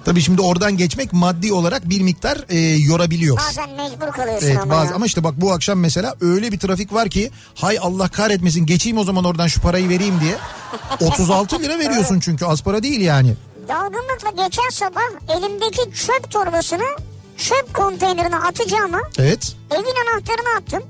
Tabii şimdi oradan geçmek maddi olarak bir miktar e, yorabiliyor. Bazen mecbur kalıyorsun Evet ama bazı ya. ama işte bak bu akşam mesela öyle bir trafik var ki hay Allah kahretmesin geçeyim o zaman oradan şu parayı vereyim diye. 36 lira veriyorsun çünkü az para değil yani. Dalgınlıkla geçen sabah elimdeki çöp torbasını çöp konteynerine atacağıma Evet. evin anahtarını attım.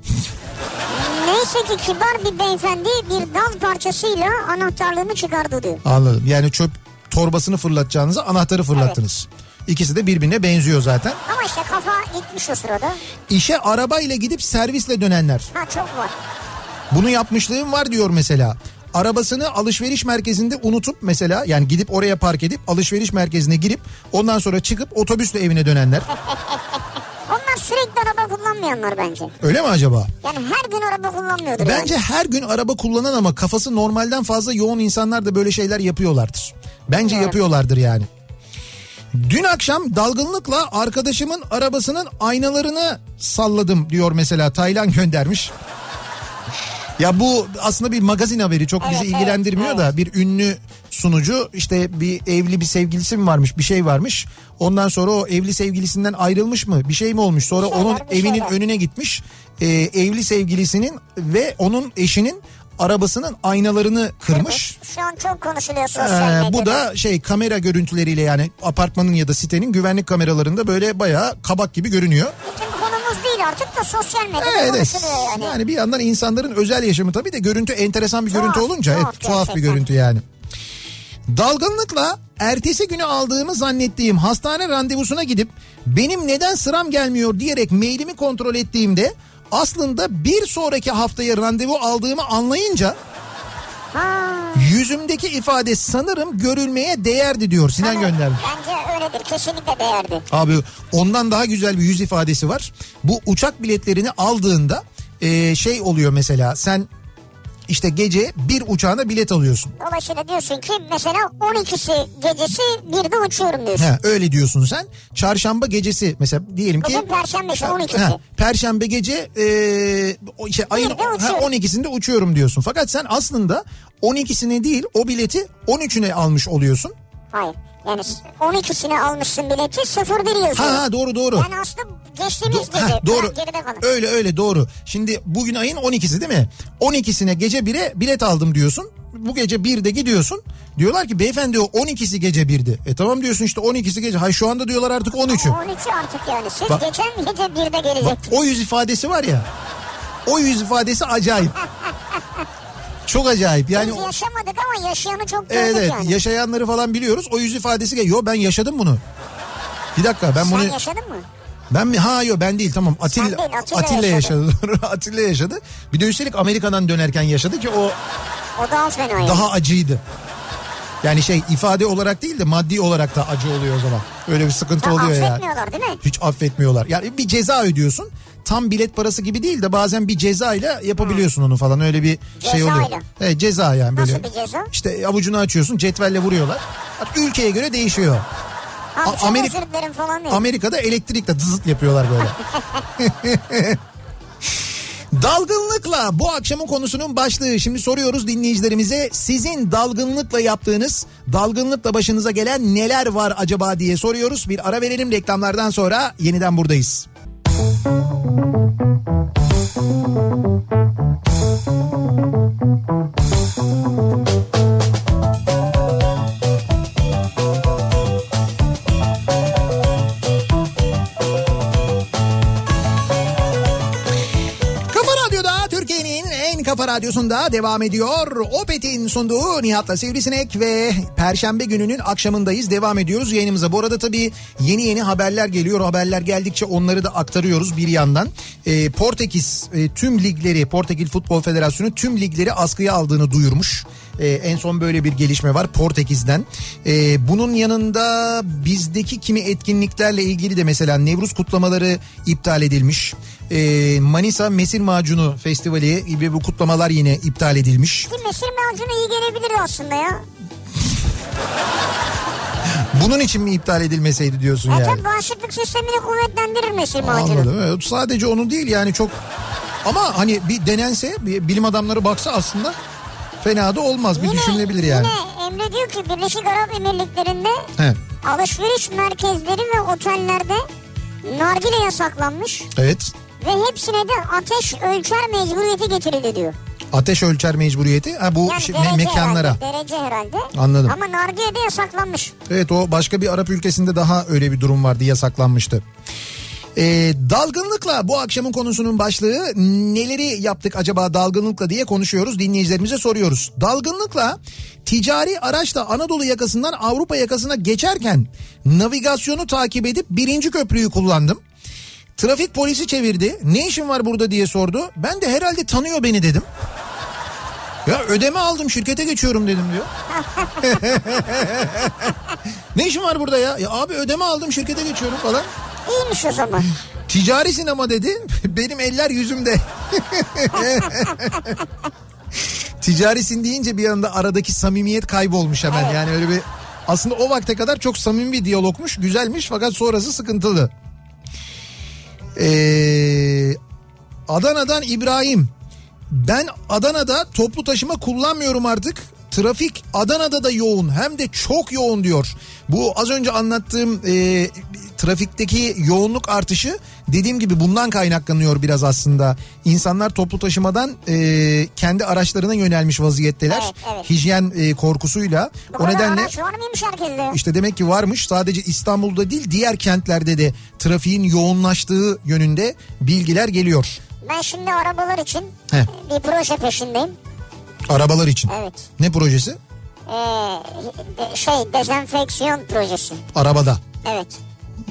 Neyse ki kibar bir beyefendi bir dal parçasıyla anahtarlığımı çıkardı diyor. Anladım. Yani çöp torbasını fırlatacağınıza anahtarı fırlattınız. İkisi de birbirine benziyor zaten. Ama işte kafa gitmiş o sırada. İşe arabayla gidip servisle dönenler. Ha çok var. Bunu yapmışlığım var diyor mesela. Arabasını alışveriş merkezinde unutup mesela yani gidip oraya park edip alışveriş merkezine girip ondan sonra çıkıp otobüsle evine dönenler. Bunlar sürekli araba kullanmayanlar bence. Öyle mi acaba? Yani her gün araba kullanmıyordur Bence yani. her gün araba kullanan ama kafası normalden fazla yoğun insanlar da böyle şeyler yapıyorlardır. Bence Evet. yapıyorlardır yani. Dün akşam dalgınlıkla arkadaşımın arabasının aynalarını salladım diyor mesela Taylan göndermiş. Ya bu aslında bir magazin haberi çok bizi Evet, ilgilendirmiyor evet, da bir ünlü sunucu işte bir evli bir sevgilisi mi varmış bir şey varmış. Ondan sonra o evli sevgilisinden ayrılmış mı bir şey mi olmuş sonra şeyler, onun evinin şeyler. önüne gitmiş. Ee, evli sevgilisinin ve onun eşinin arabasının aynalarını kırmış. Şu an çok konuşuluyor Ee, sosyal medyada. bu da şey kamera görüntüleriyle yani apartmanın ya da sitenin güvenlik kameralarında böyle bayağı kabak gibi görünüyor. Bizim konumuz değil artık da sosyal medyada Evet. konuşuluyor yani. Yani bir yandan insanların özel yaşamı tabii de görüntü enteresan bir görüntü Tuhaf, olunca tuhaf evet, tuhaf bir görüntü yani. Dalgınlıkla ertesi günü aldığımı zannettiğim hastane randevusuna gidip benim neden sıram gelmiyor diyerek mailimi kontrol ettiğimde aslında bir sonraki haftaya randevu aldığımı anlayınca yüzümdeki ifade sanırım görülmeye değerdi diyor Sinan evet, göndermiş. Bence öyledir kesinlikle değerdi. Abi ondan daha güzel bir yüz ifadesi var. Bu uçak biletlerini aldığında e, şey oluyor mesela sen işte gece bir uçağına bilet alıyorsun. Dolayısıyla diyorsun ki mesela 12'si gecesi bir de uçuyorum diyorsun. He, öyle diyorsun sen. Çarşamba gecesi mesela diyelim ki Bugün perşembe ise 12'si. He, Perşembe gece e, işte ayın ha, uçuyorum. 12'sinde uçuyorum diyorsun. Fakat sen aslında 12'sini değil o bileti 13'üne almış oluyorsun. Hayır. Yani 12'sini almışsın bileti 01 yazıyor. Ha, ha doğru doğru. Yani aslında geçtiğimiz Do- gece. Heh, doğru. Geride kalın. Öyle öyle doğru. Şimdi bugün ayın 12'si değil mi? 12'sine gece 1'e bilet aldım diyorsun. Bu gece 1'de gidiyorsun. Diyorlar ki beyefendi o 12'si gece 1'di. E tamam diyorsun işte 12'si gece. Hay şu anda diyorlar artık 13'ü. 13'ü artık yani. Siz Bak- geçen gece 1'de gelecektiniz. O yüz ifadesi var ya. O yüz ifadesi acayip. Çok acayip. Yani Biz yaşamadık ama yaşayanı çok gördük evet, evet yani. yaşayanları falan biliyoruz. O yüz ifadesi geliyor. Ben yaşadım bunu. Bir dakika ben Sen bunu yaşadın mı? ben mi? Ha yok ben değil tamam. Atilla, değil, Atilla Atilla yaşadı. yaşadı. Atilla yaşadı. Bir de üstelik Amerika'dan dönerken yaşadı ki o O daha fena yani. daha acıydı. Yani şey ifade olarak değil de maddi olarak da acı oluyor o zaman. Öyle bir sıkıntı Ha, oluyor yani. affetmiyorlar değil mi? Hiç affetmiyorlar. Yani bir ceza ödüyorsun. Tam bilet parası gibi değil de bazen bir cezayla yapabiliyorsun onu falan. Öyle bir şey oluyor. Cezayla. Evet ceza yani böyle. Nasıl bir ceza? İşte avucunu açıyorsun cetvelle vuruyorlar. Hatta ülkeye göre değişiyor. Abi Amerika- falan değil. Amerika'da elektrikle dızıt yapıyorlar böyle. Dalgınlıkla bu akşamın konusunun başlığı. Şimdi soruyoruz dinleyicilerimize sizin dalgınlıkla yaptığınız, dalgınlıkla başınıza gelen neler var acaba diye soruyoruz. Bir ara verelim reklamlardan sonra yeniden buradayız. Radyosunda devam ediyor. Opet'in sunduğu Nihat'la Sivrisinek ve Perşembe gününün akşamındayız. Devam ediyoruz yayınımıza. Bu arada tabii yeni yeni haberler geliyor. Haberler geldikçe onları da aktarıyoruz bir yandan. Ee, Portekiz e, tüm ligleri, Portekiz Futbol Federasyonu tüm ligleri askıya aldığını duyurmuş. Ee, en son böyle bir gelişme var Portekiz'den. Ee, bunun yanında bizdeki kimi etkinliklerle ilgili de mesela Nevruz kutlamaları iptal edilmiş. Ee, Manisa Mesir Macunu Festivali gibi bu kutlamalar yine iptal edilmiş. Mesir macunu iyi gelebilirdi aslında ya. Bunun için mi iptal edilmeseydi diyorsun Yani. yani? Tabii bağışıklık sistemini kuvvetlendirir mesir macunu. Anladım. Evet, sadece onu değil yani çok ama hani bir denense bir bilim adamları baksa aslında fena da olmaz bir düşünülebilir yani. Yine Emre diyor ki Birleşik Arap Emirlikleri'nde He, alışveriş merkezleri ve otellerde nargile yasaklanmış evet. ve hepsine de ateş ölçer mecburiyeti getirildi diyor. Ateş ölçer mecburiyeti ha, bu Yani şey- derece me- mekanlara. herhalde. Derece herhalde. Anladım. Ama nargile de yasaklanmış. Evet o başka bir Arap ülkesinde daha öyle bir durum vardı yasaklanmıştı. Ee, dalgınlıkla bu akşamın konusunun başlığı neleri yaptık acaba dalgınlıkla diye konuşuyoruz dinleyicilerimize soruyoruz. Dalgınlıkla ticari araçla Anadolu yakasından Avrupa yakasına geçerken navigasyonu takip edip birinci köprüyü kullandım. Trafik polisi çevirdi. Ne işin var burada diye sordu. Ben de herhalde tanıyor beni dedim. Ya ödeme aldım şirkete geçiyorum dedim diyor. ne işin var burada ya? Ya abi ödeme aldım şirkete geçiyorum falan. İyiymiş o zaman. Ticari sinema dedi. Benim eller yüzümde. Ticarisin deyince bir anda aradaki samimiyet kaybolmuş hemen. Evet. Yani öyle bir aslında o vakte kadar çok samimi bir diyalogmuş. Güzelmiş fakat sonrası sıkıntılı. Ee, Adana'dan İbrahim. Ben Adana'da toplu taşıma kullanmıyorum artık. Trafik Adana'da da yoğun hem de çok yoğun diyor. Bu az önce anlattığım e, trafikteki yoğunluk artışı dediğim gibi bundan kaynaklanıyor biraz aslında. İnsanlar toplu taşımadan e, kendi araçlarına yönelmiş vaziyetteler. Evet, evet. Hijyen e, korkusuyla. Bu o nedenle araç var mıymış herkeste? işte demek ki varmış sadece İstanbul'da değil diğer kentlerde de trafiğin yoğunlaştığı yönünde bilgiler geliyor. Ben şimdi arabalar için Heh. bir proje peşindeyim. Arabalar için. Evet. Ne projesi? Ee, şey dezenfeksiyon projesi. Arabada. Evet.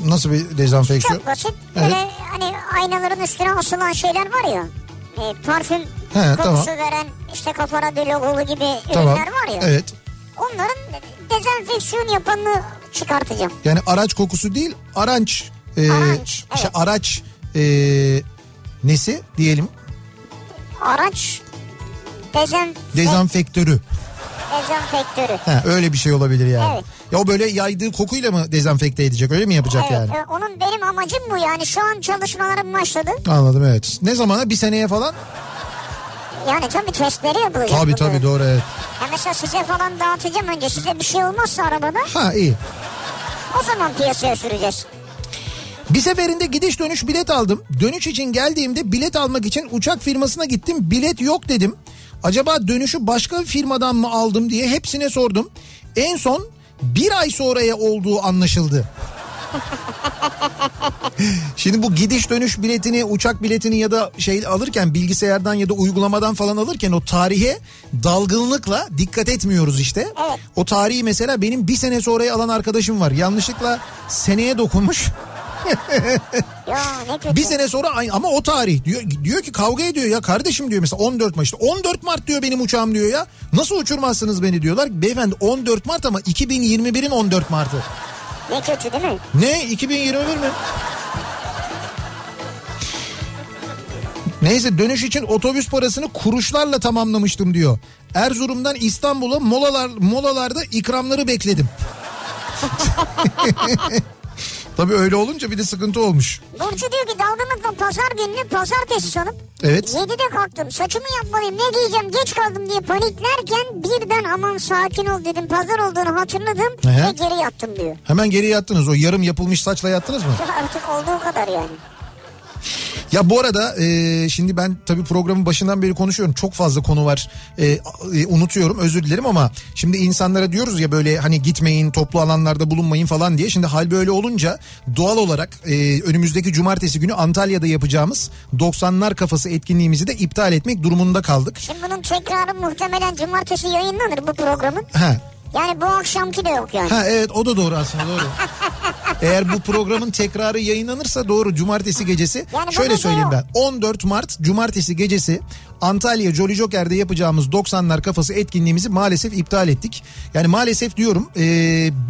Nasıl bir dezenfeksiyon? Çok basit. Evet. Böyle hani aynaların üstüne asılan şeyler var ya. E, parfüm He, kokusu tamam. veren işte kafa radyo logolu gibi Tamam. ürünler var ya. Evet. Onların dezenfeksiyon yapanını çıkartacağım. Yani araç kokusu değil, araç. e, Araç, işte evet. araç e, nesi diyelim? Araç dezen, Dezenfektörü. Dezenfektörü. Ha, öyle bir şey olabilir yani. Evet. Ya o böyle yaydığı kokuyla mı dezenfekte edecek? Öyle mi yapacak Evet, yani? e, onun benim amacım bu yani şu an çalışmalarım başladı. Anladım evet. Ne zamana? Bir seneye falan? Yani tabii testleri yapılacak. Tabii burada. tabii doğru evet. Ya mesela size falan dağıtacağım önce size bir şey olmazsa arabada Ha iyi. o zaman piyasaya süreceğiz. Bir seferinde gidiş dönüş bilet aldım. Dönüş için geldiğimde bilet almak için uçak firmasına gittim. Bilet yok dedim. Acaba dönüşü başka bir firmadan mı aldım diye hepsine sordum. En son bir ay sonraya olduğu anlaşıldı. Şimdi bu gidiş dönüş biletini uçak biletini ya da şey alırken bilgisayardan ya da uygulamadan falan alırken o tarihe dalgınlıkla dikkat etmiyoruz işte. Evet. O tarihi mesela benim bir sene sonraya alan arkadaşım var. Yanlışlıkla seneye dokunmuş. Ya ne kötü. Bir sene sonra ama o tarih diyor diyor ki kavga ediyor ya kardeşim diyor mesela 14 Mart işte 14 Mart diyor benim uçağım diyor ya. Nasıl uçurmazsınız beni diyorlar. Beyefendi 14 Mart ama 2021'in 14 Mart'ı. Ne kötü değil mi? Ne 2021 mi? Neyse dönüş için otobüs parasını kuruşlarla tamamlamıştım diyor. Erzurum'dan İstanbul'a molalar molalarda ikramları bekledim. Tabii öyle olunca bir de sıkıntı olmuş. Burcu diyor ki dalgınlıkla pazar gününü pazartesi sanıp Evet. 7'de kalktım saçımı yapmalıyım ne giyeceğim geç kaldım diye paniklerken birden aman sakin ol dedim pazar olduğunu hatırladım He. ve geri yattım diyor. Hemen geri yattınız. O yarım yapılmış saçla yattınız mı? Artık olduğu kadar yani. Ya bu arada e, şimdi ben tabii programın başından beri konuşuyorum. Çok fazla konu var. E, e, unutuyorum özür dilerim ama şimdi insanlara diyoruz ya böyle hani gitmeyin toplu alanlarda bulunmayın falan diye. Şimdi hal böyle olunca doğal olarak e, önümüzdeki cumartesi günü Antalya'da yapacağımız 90'lar kafası etkinliğimizi de iptal etmek durumunda kaldık. Şimdi bunun tekrarı muhtemelen cumartesi yayınlanır bu programın. Ha. Yani bu akşamki de yok yani. Ha evet o da doğru aslında doğru. Eğer bu programın tekrarı yayınlanırsa doğru cumartesi gecesi. Yani Şöyle söyleyeyim ben 14 Mart cumartesi gecesi Antalya Jolly Joker'de yapacağımız 90'lar kafası etkinliğimizi maalesef iptal ettik. Yani maalesef diyorum e,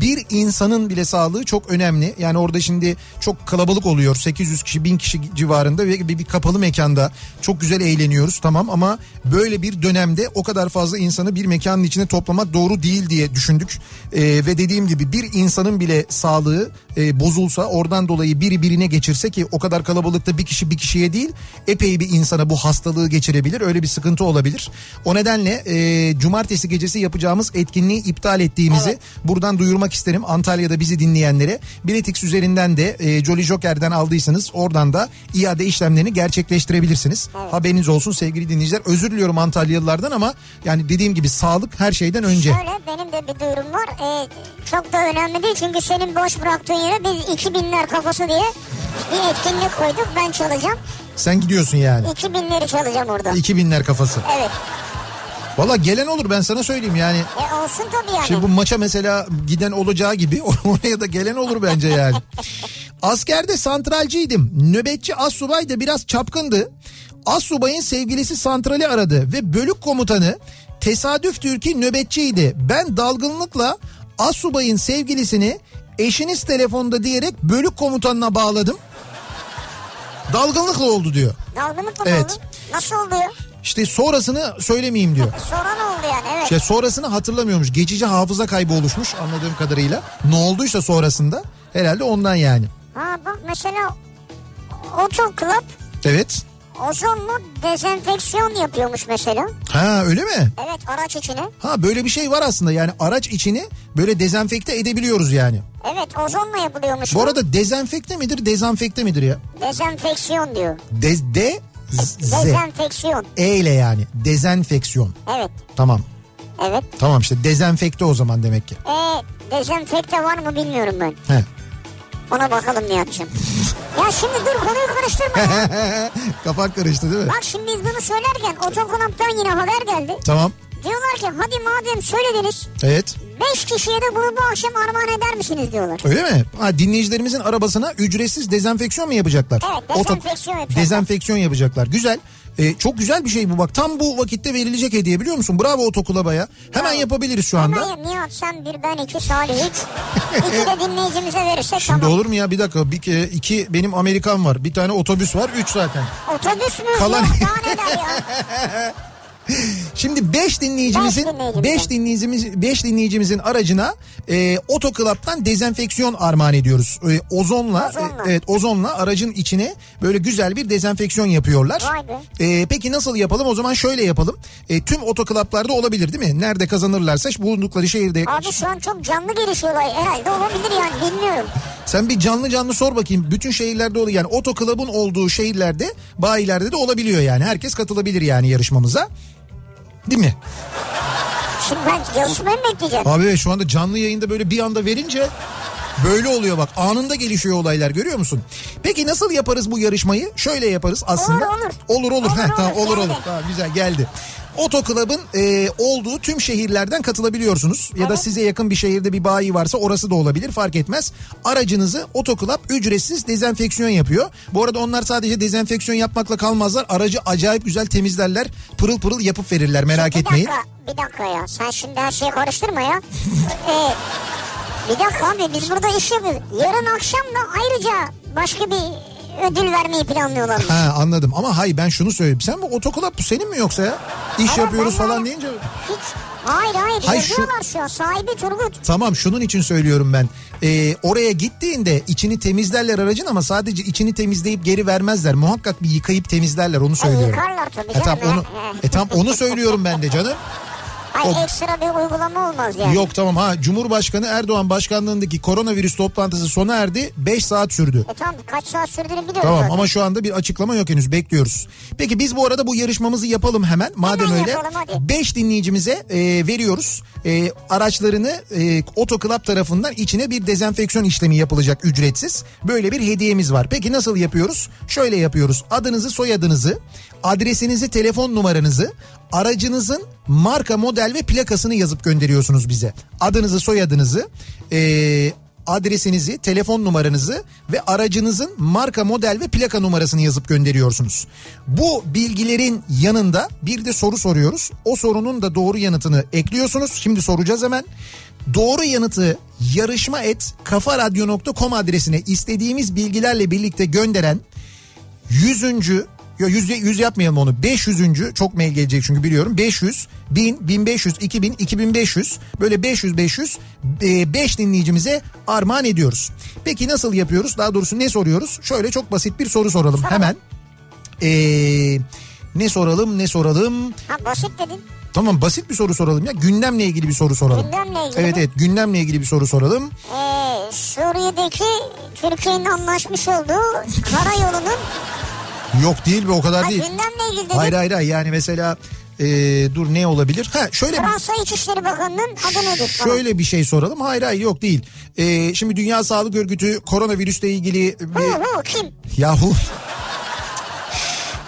bir insanın bile sağlığı çok önemli. Yani orada şimdi çok kalabalık oluyor 800 kişi 1000 kişi civarında ve bir, bir kapalı mekanda çok güzel eğleniyoruz tamam ama böyle bir dönemde o kadar fazla insanı bir mekanın içine toplamak doğru değil diye düşündük. E, ve dediğim gibi bir insanın bile sağlığı e, bozulsa oradan dolayı biri birine geçirse ki o kadar kalabalıkta bir kişi bir kişiye değil epey bir insana bu hastalığı geçirebilir öyle bir sıkıntı olabilir. O nedenle e, cumartesi gecesi yapacağımız etkinliği iptal ettiğimizi buradan duyurmak isterim Antalya'da bizi dinleyenlere. Biletix üzerinden de e, Jolly Joker'den aldıysanız oradan da iade işlemlerini gerçekleştirebilirsiniz. Haberiniz olsun sevgili dinleyiciler. Özür diliyorum Antalyalılardan ama yani dediğim gibi sağlık her şeyden önce. Şöyle benim de bir duyurum var. Ee, çok da önemli değil çünkü senin boş bıraktığın yere biz 2000'ler kafası diye bir etkinlik koyduk. Ben çalacağım. Sen gidiyorsun yani. 2000'leri çalacağım orada. 2000'ler kafası. Evet. Valla gelen olur ben sana söyleyeyim yani. E olsun tabii yani. Şimdi bu maça mesela giden olacağı gibi oraya da gelen olur bence yani. Askerde santralciydim. Nöbetçi assubay da biraz çapkındı. Assubayın sevgilisi santrali aradı ve bölük komutanı tesadüftür ki nöbetçiydi. Ben dalgınlıkla assubayın sevgilisini eşiniz telefonda diyerek bölük komutanına bağladım. Dalgınlıkla oldu diyor. Dalgınlıkla mı Evet. oldu? Nasıl oldu ya? İşte sonrasını söylemeyeyim diyor. Sonra ne oldu yani evet. İşte sonrasını hatırlamıyormuş. Geçici hafıza kaybı oluşmuş anladığım kadarıyla. Ne olduysa sonrasında herhalde ondan yani. Ha bak mesela Otoklub Evet. Ozonlu dezenfeksiyon yapıyormuş mesela. Ha öyle mi? Evet araç içine. Ha böyle bir şey var aslında yani araç içini böyle dezenfekte edebiliyoruz yani. Evet ozonla yapılıyormuş. Bu arada dezenfekte midir dezenfekte midir ya? Dezenfeksiyon diyor. De, de z. Dezenfeksiyon. E ile yani dezenfeksiyon. Evet. Tamam. Evet. Tamam işte dezenfekte o zaman demek ki. E, dezenfekte var mı bilmiyorum ben. He. Ona bakalım Nihat'cığım. ya şimdi dur konuyu karıştırma ya. Kafan karıştı değil mi? Bak şimdi biz bunu söylerken otokonaptan yine haber geldi. Tamam. Diyorlar ki hadi madem söylediniz Evet. 5 kişiye de bunu bu akşam armağan eder misiniz diyorlar. Öyle mi? Ha, dinleyicilerimizin arabasına ücretsiz dezenfeksiyon mu yapacaklar? Evet, dezenfeksiyon yapacaklar. Dezenfeksiyon yapacaklar. Güzel. Ee, çok güzel bir şey bu bak. Tam bu vakitte verilecek hediye biliyor musun? Bravo otokulabaya. Hemen Bravo. yapabiliriz şu anda. Hemen Nihat sen bir ben iki Salih üç. İki de dinleyicimize verirsek Şimdi tamam. olur mu ya bir dakika bir iki benim Amerikan var bir tane otobüs var üç zaten. Otobüs mü? Kalan- Yok, daha neler ya. Şimdi 5 dinleyicimizin Beş dinleyicimizin. 5 dinleyicimiz 5 dinleyicimizin aracına e, otoklaptan dezenfeksiyon armağan ediyoruz. E, ozonla, Ozonla. e, evet ozonla aracın içine böyle güzel bir dezenfeksiyon yapıyorlar. E, peki nasıl yapalım? O zaman şöyle yapalım. E, tüm otoklaplarda olabilir değil mi? Nerede kazanırlarsa bulundukları şehirde. Abi şu an çok canlı gelişiyor olay. Herhalde olabilir yani bilmiyorum. Sen bir canlı canlı sor bakayım. Bütün şehirlerde oluyor. Yani otoklubun olduğu şehirlerde, bayilerde de olabiliyor yani. Herkes katılabilir yani yarışmamıza. Değil mi? Şimdi ben yarışmayı mı bekleyeceğim? Abi evet, şu anda canlı yayında böyle bir anda verince böyle oluyor bak. Anında gelişiyor olaylar görüyor musun? Peki nasıl yaparız bu yarışmayı? Şöyle yaparız aslında. Olur, olur. Olur olur. Olur, Heh, tamam, olur, olur olur. Tamam güzel geldi. Otoklubun e, olduğu tüm şehirlerden katılabiliyorsunuz. Ya da Evet. size yakın bir şehirde bir bayi varsa orası da olabilir fark etmez. Aracınızı otoklub ücretsiz dezenfeksiyon yapıyor. Bu arada onlar sadece dezenfeksiyon yapmakla kalmazlar. Aracı acayip güzel temizlerler. Pırıl pırıl yapıp verirler merak bir etmeyin. dakika, bir dakika ya. Sen şimdi her şeyi karıştırma ya. ee, bir dakika abi biz burada iş yapıyoruz. Yarın akşam da ayrıca başka bir ödül vermeyi planlıyorlar. Ha anladım ama hay ben şunu söyleyeyim. Sen bu otokulap senin mi yoksa ya? İş Evet, yapıyoruz falan yani- deyince. Hiç. Hayır hayır, Hayır, şu- yazıyorlar şu an. Sahibi Turgut. Tamam şunun için söylüyorum ben. Ee, oraya gittiğinde içini temizlerler aracın ama sadece içini temizleyip geri vermezler. Muhakkak bir yıkayıp temizlerler onu söylüyorum. yıkarlar tabii E canım, tamam, onu, e tamam onu söylüyorum ben de canım. Hayır O- ekstra bir uygulama olmaz yani. Yok tamam ha Cumhurbaşkanı Erdoğan başkanlığındaki koronavirüs toplantısı sona erdi 5 saat sürdü. E tamam kaç saat sürdüğünü biliyoruz Tamam zaten. ama şu anda bir açıklama yok henüz bekliyoruz. Peki biz bu arada bu yarışmamızı yapalım hemen. Madem Hemen öyle yapalım, hadi. 5 dinleyicimize e, veriyoruz. E, araçlarını e, Otoklub tarafından içine bir dezenfeksiyon işlemi yapılacak ücretsiz. Böyle bir hediyemiz var. Peki nasıl yapıyoruz? Şöyle yapıyoruz. Adınızı, soyadınızı, adresinizi, telefon numaranızı, aracınızın marka, model ve plakasını yazıp gönderiyorsunuz bize. Adınızı, soyadınızı, e, adresinizi, telefon numaranızı ve aracınızın marka, model ve plaka numarasını yazıp gönderiyorsunuz. Bu bilgilerin yanında bir de soru soruyoruz. O sorunun da doğru yanıtını ekliyorsunuz. Şimdi soracağız hemen. Doğru yanıtı yarışma et kafaradyo.com adresine istediğimiz bilgilerle birlikte gönderen 100. Yo 100, 100 yapmayalım onu. 500. çok mail gelecek çünkü biliyorum. 500, 1000, 1500, 2000, 2500 böyle 500 500 5 dinleyicimize armağan ediyoruz. Peki nasıl yapıyoruz? Daha doğrusu ne soruyoruz? Şöyle çok basit bir soru soralım hemen. Ee, ne soralım ne soralım? Ha basit dedin. Tamam basit bir soru soralım ya. Gündemle ilgili bir soru soralım. Gündemle ilgili Evet mi? evet gündemle ilgili bir soru soralım. Ee, Suriye'deki Türkiye'nin anlaşmış olduğu karayolunun Yok değil be o kadar ha, değil. gündemle ilgili dedin. Hayır hayır yani mesela e, dur ne olabilir? Ha şöyle bir Fransa İçişleri Bakanı'nın adı nedir? Şöyle bir şey soralım. Hayır hayır yok değil. Ee, şimdi Dünya Sağlık Örgütü koronavirüsle ilgili Hu bir... hu kim? Yahu...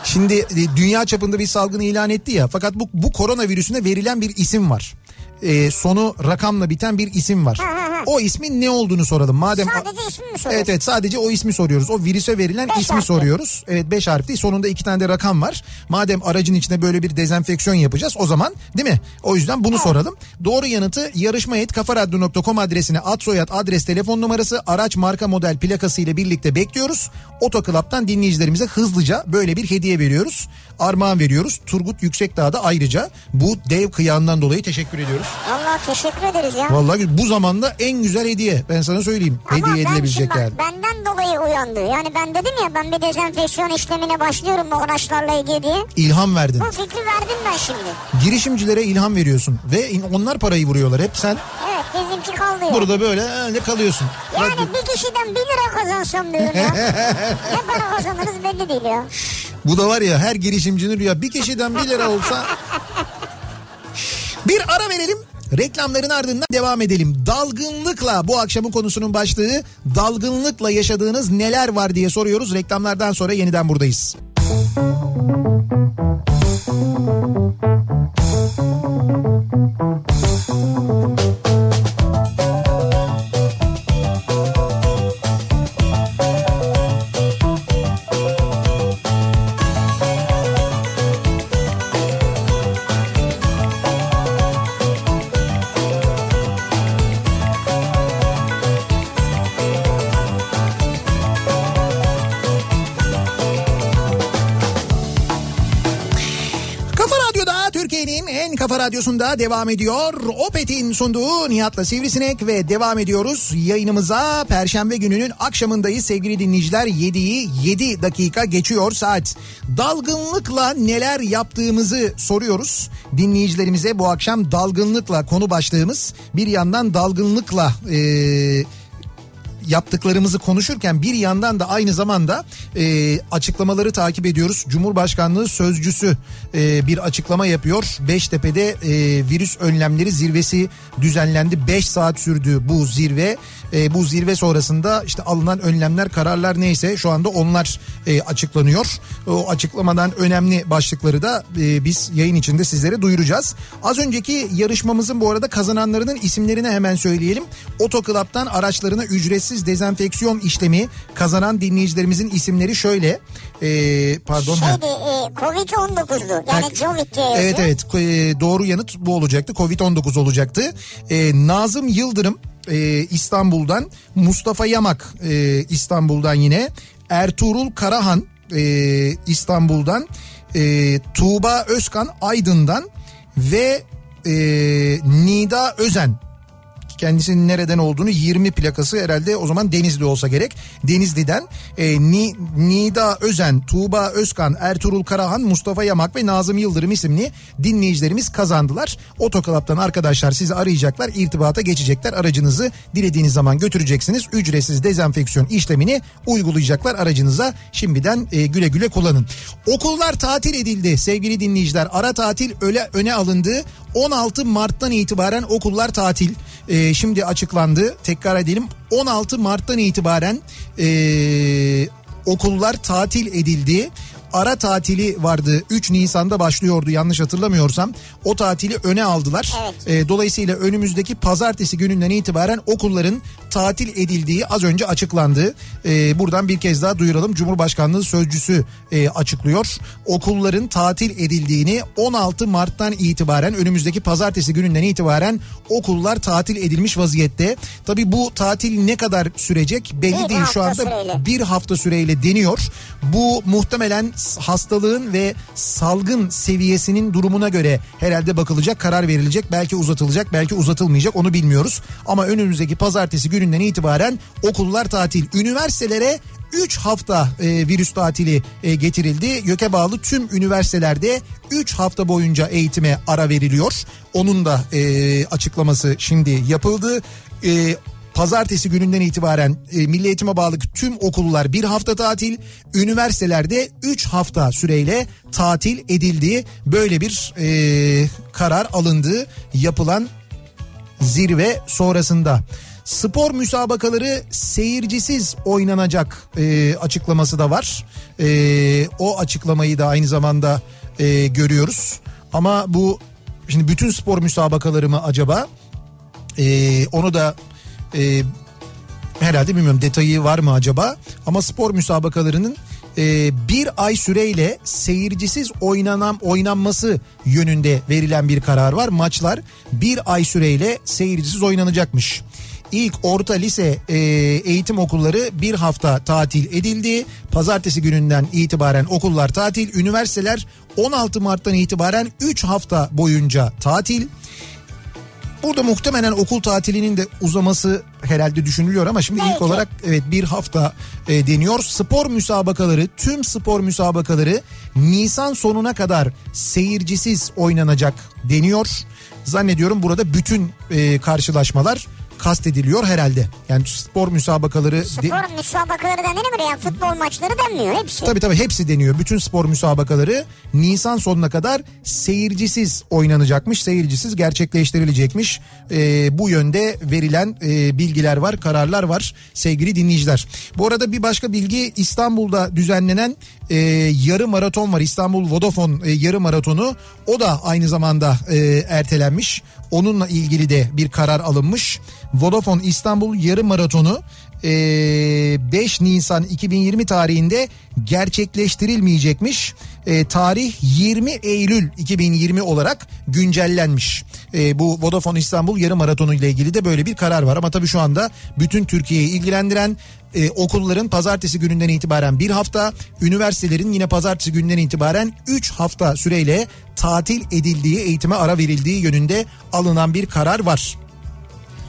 Şimdi e, dünya çapında bir salgın ilan etti ya. Fakat bu, bu koronavirüsüne verilen bir isim var. Ee, sonu rakamla biten bir isim var. Ha ha ha O ismin ne olduğunu soralım. Madem Sadece ismi mi soruyorsun? Evet evet sadece o ismi soruyoruz. O virüse verilen Beş ismi harfli. soruyoruz. Evet 5 harfli. Sonunda iki tane de rakam var. Madem aracın içinde böyle bir dezenfeksiyon yapacağız o zaman değil mi? O yüzden bunu soralım. Doğru yanıtı yarışma.kafaradyo.com adresine ad soyad adres telefon numarası araç marka model plakası ile birlikte bekliyoruz. Otoklap'tan dinleyicilerimize hızlıca böyle bir hediye veriyoruz. Armağan veriyoruz. Turgut Yüksekdağ'da ayrıca bu dev kıyağından dolayı teşekkür ediyoruz. Vallahi teşekkür ederiz ya. Vallahi bu zamanda en güzel hediye. Ben sana söyleyeyim. Ama hediye ben edilebilecek şimdi yani. bak, benden dolayı uyandı. Yani ben dedim ya ben bir dezenfeksiyon işlemine başlıyorum bu araçlarla ilgili diye. İlham verdin. Bu fikri verdim ben şimdi. Girişimcilere ilham veriyorsun ve onlar parayı vuruyorlar. Hep sen Evet bizimki kalıyor. burada böyle öyle kalıyorsun. Yani Bak, bir kişiden bir lira kazansam diyorum ya. ne para kazanırız belli değil ya. Bu da var ya her girişimcinin rüya. Bir kişiden bir lira olsa. Bir ara verelim. Reklamların ardından devam edelim. Dalgınlıkla bu akşamın konusunun başlığı dalgınlıkla yaşadığınız neler var diye soruyoruz. Reklamlardan sonra yeniden buradayız. Kafa kafa radyosunda devam ediyor. Opet'in sunduğu Nihat'la Sivrisinek ve devam ediyoruz. Yayınımıza Perşembe gününün akşamındayız sevgili dinleyiciler. 7'yi 7 dakika geçiyor saat. Dalgınlıkla neler yaptığımızı soruyoruz. Dinleyicilerimize bu akşam dalgınlıkla konu başlığımız. Bir yandan dalgınlıkla... Ee, yaptıklarımızı konuşurken bir yandan da aynı zamanda e, açıklamaları takip ediyoruz. Cumhurbaşkanlığı sözcüsü e, bir açıklama yapıyor. Beştepe'de e, virüs önlemleri zirvesi düzenlendi. 5 saat sürdü bu zirve. E, bu zirve sonrasında işte alınan önlemler, kararlar neyse şu anda onlar e, açıklanıyor. O açıklamadan önemli başlıkları da e, biz yayın içinde sizlere duyuracağız. Az önceki yarışmamızın bu arada kazananlarının isimlerini hemen söyleyelim. Otoklap'tan araçlarına ücretsiz dezenfeksiyon işlemi kazanan dinleyicilerimizin isimleri şöyle. E, pardon. Şeydi e, Covid-19'du. Yani Ha, Covid diye. Evet evet E, doğru yanıt bu olacaktı. Covid-19 olacaktı. E, Nazım Yıldırım e, İstanbul'dan, Mustafa Yamak e, İstanbul'dan yine, Ertuğrul Karahan e, İstanbul'dan, e, Tuğba Özkan Aydın'dan ve e, Nida Özen kendisinin nereden olduğunu 20 plakası herhalde o zaman Denizli olsa gerek. Denizli'den e, Ni, Nida Özen, Tuğba Özkan, Ertuğrul Karahan, Mustafa Yamak ve Nazım Yıldırım isimli dinleyicilerimiz kazandılar. Otoklaptan arkadaşlar sizi arayacaklar, irtibata geçecekler. Aracınızı dilediğiniz zaman götüreceksiniz. Ücretsiz dezenfeksiyon işlemini uygulayacaklar aracınıza. Şimdiden e, güle güle kullanın. Okullar tatil edildi sevgili dinleyiciler. Ara tatil öyle öne alındı. 16 Mart'tan itibaren okullar tatil. Ee, şimdi açıklandı. Tekrar edelim. 16 Mart'tan itibaren ee, okullar tatil edildi. Ara tatili vardı 3 Nisan'da başlıyordu yanlış hatırlamıyorsam o tatili öne aldılar. Evet. Ee, dolayısıyla önümüzdeki pazartesi gününden itibaren okulların tatil edildiği az önce açıklandı. Ee, buradan bir kez daha duyuralım Cumhurbaşkanlığı sözcüsü e, açıklıyor. Okulların tatil edildiğini 16 Mart'tan itibaren önümüzdeki pazartesi gününden itibaren okullar tatil edilmiş vaziyette. Tabi bu tatil ne kadar sürecek belli Bir değil şu anda süreyle. bir hafta süreyle deniyor. Bu muhtemelen hastalığın ve salgın seviyesinin durumuna göre herhalde bakılacak, karar verilecek. Belki uzatılacak, belki uzatılmayacak onu bilmiyoruz. Ama önümüzdeki pazartesi gününden itibaren okullar tatil. Üniversitelere 3 hafta e, virüs tatili e, getirildi. YÖK'e bağlı tüm üniversitelerde 3 hafta boyunca eğitime ara veriliyor. Onun da e, açıklaması şimdi yapıldı. E, Pazartesi gününden itibaren e, Milli Eğitim'e bağlı tüm okullar bir hafta tatil, üniversitelerde 3 hafta süreyle tatil edildiği böyle bir e, karar alındığı yapılan zirve sonrasında. Spor müsabakaları seyircisiz oynanacak e, açıklaması da var. E, o açıklamayı da aynı zamanda e, görüyoruz. Ama bu şimdi bütün spor müsabakaları mı acaba? E, onu da e, herhalde bilmiyorum detayı var mı acaba ama spor müsabakalarının e, bir ay süreyle seyircisiz oynanan oynanması yönünde verilen bir karar var. Maçlar bir ay süreyle seyircisiz oynanacakmış. İlk orta lise e, eğitim okulları bir hafta tatil edildi. Pazartesi gününden itibaren okullar tatil. Üniversiteler 16 Mart'tan itibaren 3 hafta boyunca tatil. Burada muhtemelen okul tatilinin de uzaması herhalde düşünülüyor ama şimdi ilk Belki. olarak evet bir hafta e, deniyor. Spor müsabakaları, tüm spor müsabakaları Nisan sonuna kadar seyircisiz oynanacak deniyor. Zannediyorum burada bütün e, karşılaşmalar kastediliyor herhalde. Yani spor müsabakaları de- Spor müsabakaları denir mi? Yani futbol maçları denmiyor hepsi. Tabii tabii hepsi deniyor. Bütün spor müsabakaları Nisan sonuna kadar seyircisiz oynanacakmış. Seyircisiz gerçekleştirilecekmiş. Ee, bu yönde verilen e, bilgiler var, kararlar var sevgili dinleyiciler. Bu arada bir başka bilgi İstanbul'da düzenlenen e, yarı maraton var. İstanbul Vodafone e, yarı maratonu. O da aynı zamanda e, ertelenmiş. Onunla ilgili de bir karar alınmış. Vodafone İstanbul yarı maratonu 5 Nisan 2020 tarihinde gerçekleştirilmeyecekmiş. E, tarih 20 Eylül 2020 olarak güncellenmiş. E, bu Vodafone İstanbul yarım maratonu ile ilgili de böyle bir karar var. Ama tabii şu anda bütün Türkiye'yi ilgilendiren e, okulların pazartesi gününden itibaren bir hafta, üniversitelerin yine pazartesi günden itibaren 3 hafta süreyle tatil edildiği, eğitime ara verildiği yönünde alınan bir karar var.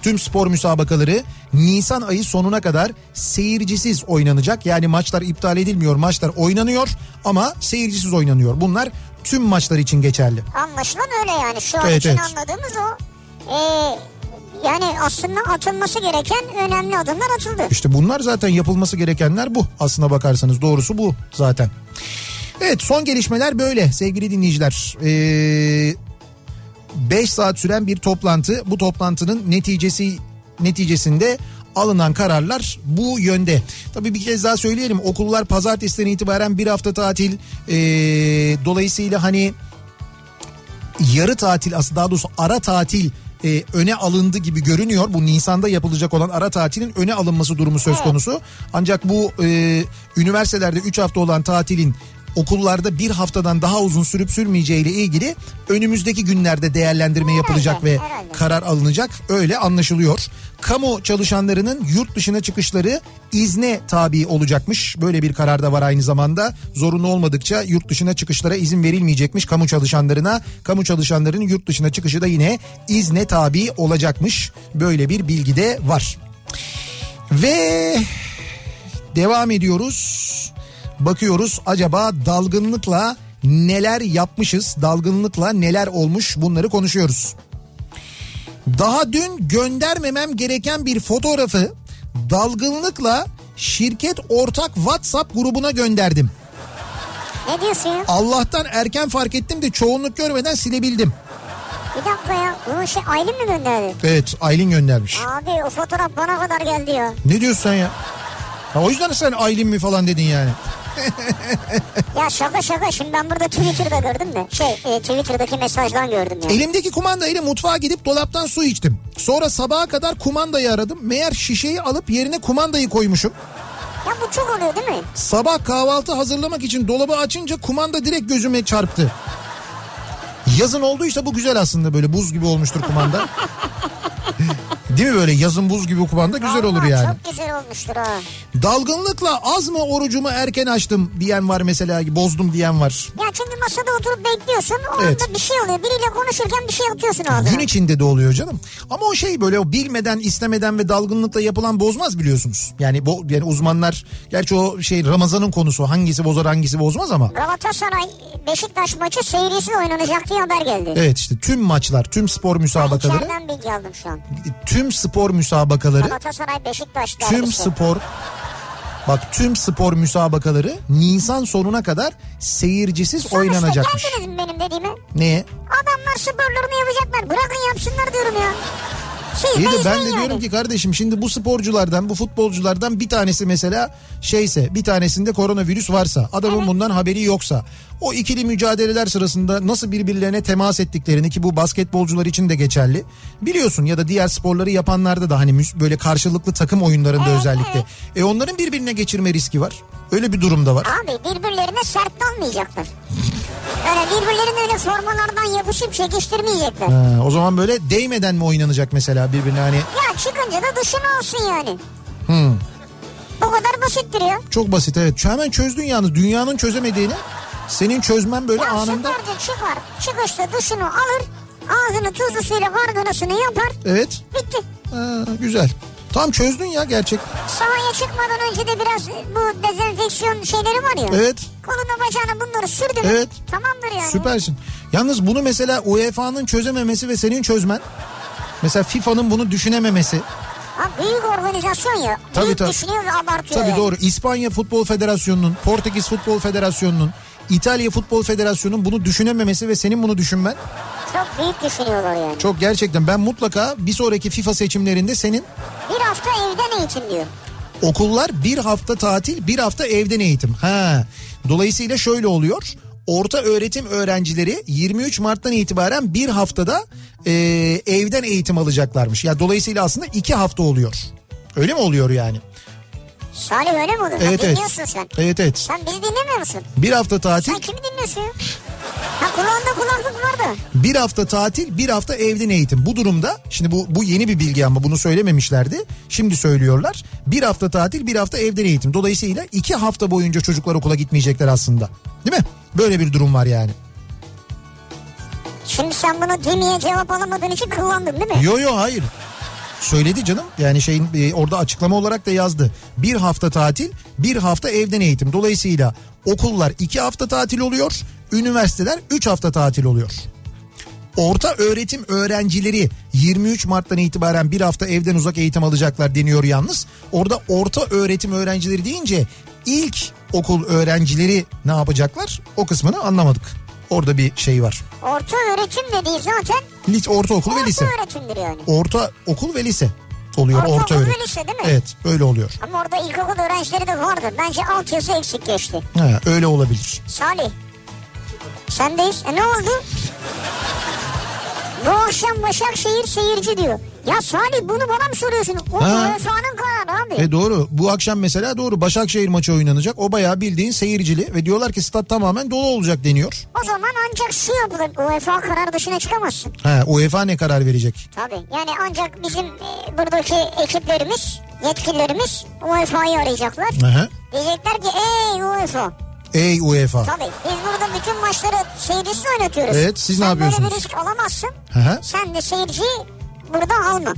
Tüm spor müsabakaları Nisan ayı sonuna kadar seyircisiz oynanacak. Yani maçlar iptal edilmiyor, maçlar oynanıyor ama seyircisiz oynanıyor. Bunlar tüm maçlar için geçerli. Anlaşılan öyle yani. Şu an Evet, için evet. anladığımız o. Ee, yani aslında atılması gereken önemli adımlar atıldı. İşte bunlar zaten yapılması gerekenler bu. Aslına bakarsanız doğrusu bu zaten. Evet son gelişmeler böyle sevgili dinleyiciler. Ee, 5 saat süren bir toplantı. Bu toplantının neticesi neticesinde alınan kararlar bu yönde. Tabii bir kez daha söyleyelim okullar pazartesiden itibaren bir hafta tatil. Ee, dolayısıyla hani yarı tatil aslında daha doğrusu ara tatil e, öne alındı gibi görünüyor. Bu Nisan'da yapılacak olan ara tatilin öne alınması durumu söz konusu. Ancak bu e, üniversitelerde 3 hafta olan tatilin okullarda bir haftadan daha uzun sürüp sürmeyeceği ile ilgili önümüzdeki günlerde değerlendirme yapılacak ve karar alınacak öyle anlaşılıyor. Kamu çalışanlarının yurt dışına çıkışları izne tabi olacakmış. Böyle bir karar da var aynı zamanda. Zorunlu olmadıkça yurt dışına çıkışlara izin verilmeyecekmiş kamu çalışanlarına. Kamu çalışanlarının yurt dışına çıkışı da yine izne tabi olacakmış. Böyle bir bilgi de var. Ve devam ediyoruz. Bakıyoruz acaba dalgınlıkla neler yapmışız? Dalgınlıkla neler olmuş? Bunları konuşuyoruz. Daha dün göndermemem gereken bir fotoğrafı dalgınlıkla şirket ortak WhatsApp grubuna gönderdim. Ne diyorsun ya? Allah'tan erken fark ettim de çoğunluk görmeden silebildim. Bir dakika ya. Bunu şey Aylin mi gönderdi? Evet Aylin göndermiş. Abi o fotoğraf bana kadar geldi ya. Ne diyorsun sen ya? Ha, o yüzden sen Aylin mi falan dedin yani. Ya şaka şaka şimdi ben burada Twitter'da gördüm de. Şey e, Twitter'daki mesajdan gördüm ya. Elimdeki kumandayla mutfağa gidip dolaptan su içtim. Sonra sabaha kadar kumandayı aradım. Meğer şişeyi alıp yerine kumandayı koymuşum. Ya bu çok oluyor değil mi? Sabah kahvaltı hazırlamak için dolabı açınca kumanda direkt gözüme çarptı. Yazın olduysa bu güzel aslında böyle buz gibi olmuştur kumanda. Değil mi böyle yazın buz gibi kumanda güzel olur yani. Çok güzel olmuştur ha. Dalgınlıkla az mı orucumu erken açtım diyen var mesela bozdum diyen var. Ya çünkü masada oturup bekliyorsun. O Evet. anda bir şey oluyor. Biriyle konuşurken bir şey atıyorsun ağzına. Gün içinde de oluyor canım. Ama o şey böyle o bilmeden, istemeden ve dalgınlıkla yapılan bozmaz biliyorsunuz. Yani bu yani uzmanlar gerçi o şey Ramazan'ın konusu hangisi bozar hangisi bozmaz ama Galatasaray Beşiktaş maçı seyircisiz oynanacak diye haber geldi. evet işte tüm maçlar, tüm spor müsabakaları, İçeriden bilgi aldım şu an. tüm spor müsabakaları, Galatasaray Beşiktaş tüm derbisi. spor Bak tüm spor müsabakaları Nisan sonuna kadar seyircisiz Sonuçta oynanacakmış. geldiniz mi benim dediğime? Neye? Adamlar sporlarını yapacaklar. Bırakın yapsınlar diyorum ya. Siz İyi de ben de yani. diyorum ki kardeşim şimdi bu sporculardan bu futbolculardan bir tanesi mesela şeyse bir tanesinde koronavirüs varsa adamın bundan haberi yoksa o ikili mücadeleler sırasında nasıl birbirlerine temas ettiklerini ki bu basketbolcular için de geçerli biliyorsun ya da diğer sporları yapanlarda da hani böyle karşılıklı takım oyunlarında Evet, özellikle evet. e onların birbirine geçirme riski var öyle bir durumda var. Abi birbirlerine sert dalmayacaklar. Öyle birbirlerine öyle formalardan yapışıp çekiştirmeyecekler. Ha, o zaman böyle değmeden mi oynanacak mesela birbirine hani Ya çıkınca da dışına olsun yani. hmm, Bu kadar basittir ya. çok basit evet hemen çözdün yalnız dünyanın çözemediğini senin çözmen böyle Ya anında sporcu çıkar çıkışta dışını alır ağzını tuzlu suyla garganasını yapar evet bitti. Ha, güzel. Tam çözdün ya gerçek. Sahaya çıkmadan önce de biraz bu dezenfeksiyon şeyleri var ya. Evet. Koluna bacağına bunları sürdü mü Evet. tamamdır yani. Süpersin. Yalnız bunu mesela UEFA'nın çözememesi ve senin çözmen. Mesela FIFA'nın bunu düşünememesi. Ha, büyük organizasyon ya. Tabii, büyük tabii. düşünüyor ve abartıyor. Tabii yani. doğru. İspanya Futbol Federasyonu'nun, Portekiz Futbol Federasyonu'nun, İtalya Futbol Federasyonu'nun bunu düşünememesi ve senin bunu düşünmen Çok büyük düşünüyorlar yani. çok gerçekten ben mutlaka bir sonraki FIFA seçimlerinde senin Bir hafta evden eğitim diyor. okullar bir hafta tatil bir hafta evden eğitim. Ha. Dolayısıyla şöyle oluyor. Orta öğretim öğrencileri 23 Mart'tan itibaren bir haftada e, evden eğitim alacaklarmış. Ya dolayısıyla aslında iki hafta oluyor. Öyle mi oluyor yani? Salih öyle mi olur? Evet ha, evet. dinliyorsun sen. Evet evet. Sen bizi dinlemiyor musun? Bir hafta tatil, Sen kimi dinliyorsun ya? Ha kulağında kulaklık var da. bir hafta tatil, bir hafta evden eğitim. Bu durumda şimdi bu bu yeni bir bilgi ama bunu söylememişlerdi. Şimdi söylüyorlar. Bir hafta tatil, bir hafta evden eğitim. Dolayısıyla iki hafta boyunca çocuklar okula gitmeyecekler aslında. Değil mi? Böyle bir durum var yani. Şimdi sen bunu demeye cevap alamadığın için kullandın değil mi? Yo yo hayır. Söyledi canım. Yani şeyin e, orada açıklama olarak da yazdı. Bir hafta tatil, bir hafta evden eğitim. Dolayısıyla okullar iki hafta tatil oluyor. Üniversiteler üç hafta tatil oluyor. Orta öğretim öğrencileri 23 Mart'tan itibaren bir hafta evden uzak eğitim alacaklar deniyor yalnız. Orada orta öğretim öğrencileri deyince ilk okul öğrencileri ne yapacaklar? O kısmını anlamadık. Orada bir şey var. Orta öğretim dediği zaten Lise, ortaokul ve orta lise. öğretimdir yani. Orta okul ve lise oluyor orta ve öğretim. lise değil mi? Evet öyle oluyor. Ama orada ilkokul öğrencileri de vardı. Bence altyazı eksik geçti. Ha, öyle olabilir. Salih. Sendeyiz. E ne oldu? Bu akşam Başakşehir seyirci diyor. Ya Salih bunu bana mı soruyorsun? O Ha. UEFA'nın kararı abi. E doğru. Bu akşam mesela doğru Başakşehir maçı oynanacak. O bayağı bildiğin seyircili ve diyorlar ki stat tamamen dolu olacak deniyor. O zaman ancak şu yapılır. UEFA kararı dışına çıkamazsın. Ha, UEFA ne karar verecek? Tabii. Yani ancak bizim e, buradaki ekiplerimiz, yetkililerimiz UEFA'yı arayacaklar. Aha. Diyecekler ki ey UEFA. Ey UEFA. Tabii biz burada bütün maçları seyircisiz oynatıyoruz. Evet, siz ne Sen yapıyorsunuz? böyle bir risk alamazsın. Aha. Sen de seyirciyi burada alma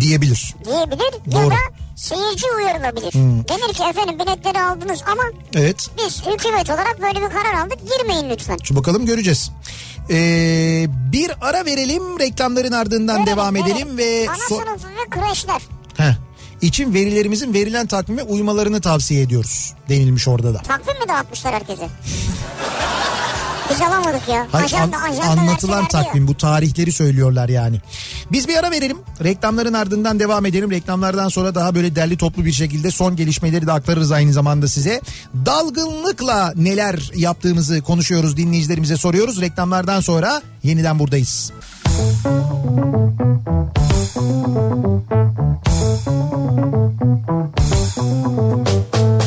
Diyebilir. diyebilir ya Doğru. Hmm. da seyirci uyarılabilir. Denir ki efendim biletleri aldınız ama Evet. biz hükümet olarak böyle bir karar aldık girmeyin lütfen. Şu bakalım göreceğiz. Ee, bir ara verelim reklamların ardından Verelim, devam verelim. edelim ve Ana so- sınıfı ve kreşler. Heh. için verilerimizin verilen takvime uymalarını tavsiye ediyoruz denilmiş orada da. Takvim mi dağıtmışlar herkese? Biz alamadık ya. Hayır, ajanda, an- ajanda anlatılan ya. takvim bu tarihleri söylüyorlar yani. Biz bir ara verelim. Reklamların ardından devam edelim. Reklamlardan sonra daha böyle derli toplu bir şekilde son gelişmeleri de aktarırız aynı zamanda size. Dalgınlıkla neler yaptığımızı konuşuyoruz dinleyicilerimize soruyoruz. Reklamlardan sonra yeniden buradayız. Kafa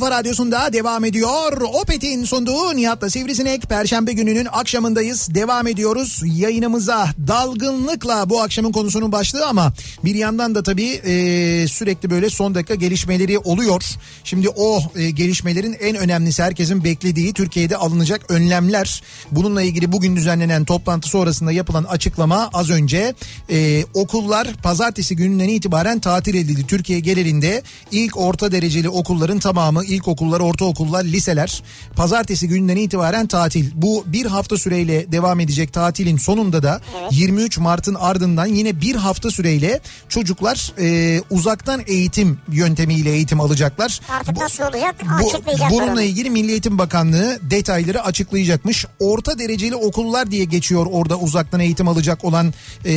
kafa radyosunda devam ediyor. Opet'in sunduğu Nihat'la Sivrisinek Perşembe gününün akşamındayız. Devam ediyoruz yayınımıza dalgınlıkla bu akşamın konusunun başlığı ama bir yandan da tabii e, sürekli böyle son dakika gelişmeleri oluyor. Şimdi o e, gelişmelerin en önemlisi herkesin beklediği Türkiye'de alınacak önlemler. Bununla ilgili bugün düzenlenen toplantı sonrasında yapılan açıklama az önce e, okullar pazartesi gününden itibaren tatil edildi. Türkiye genelinde ilk orta dereceli okulların tamamı ilkokullar, ortaokullar, liseler pazartesi günden itibaren tatil. Bu bir hafta süreyle devam edecek tatilin sonunda da 23 Mart'ın ardından yine bir hafta süreyle çocuklar e, uzaktan eğitim yöntemiyle eğitim alacaklar. Artık Bu- nasıl olacak bu, açıklayacaklar bununla ilgili Milli Eğitim Bakanlığı detayları açıklayacakmış. Orta dereceli okullar diye geçiyor orada uzaktan eğitim alacak olan e,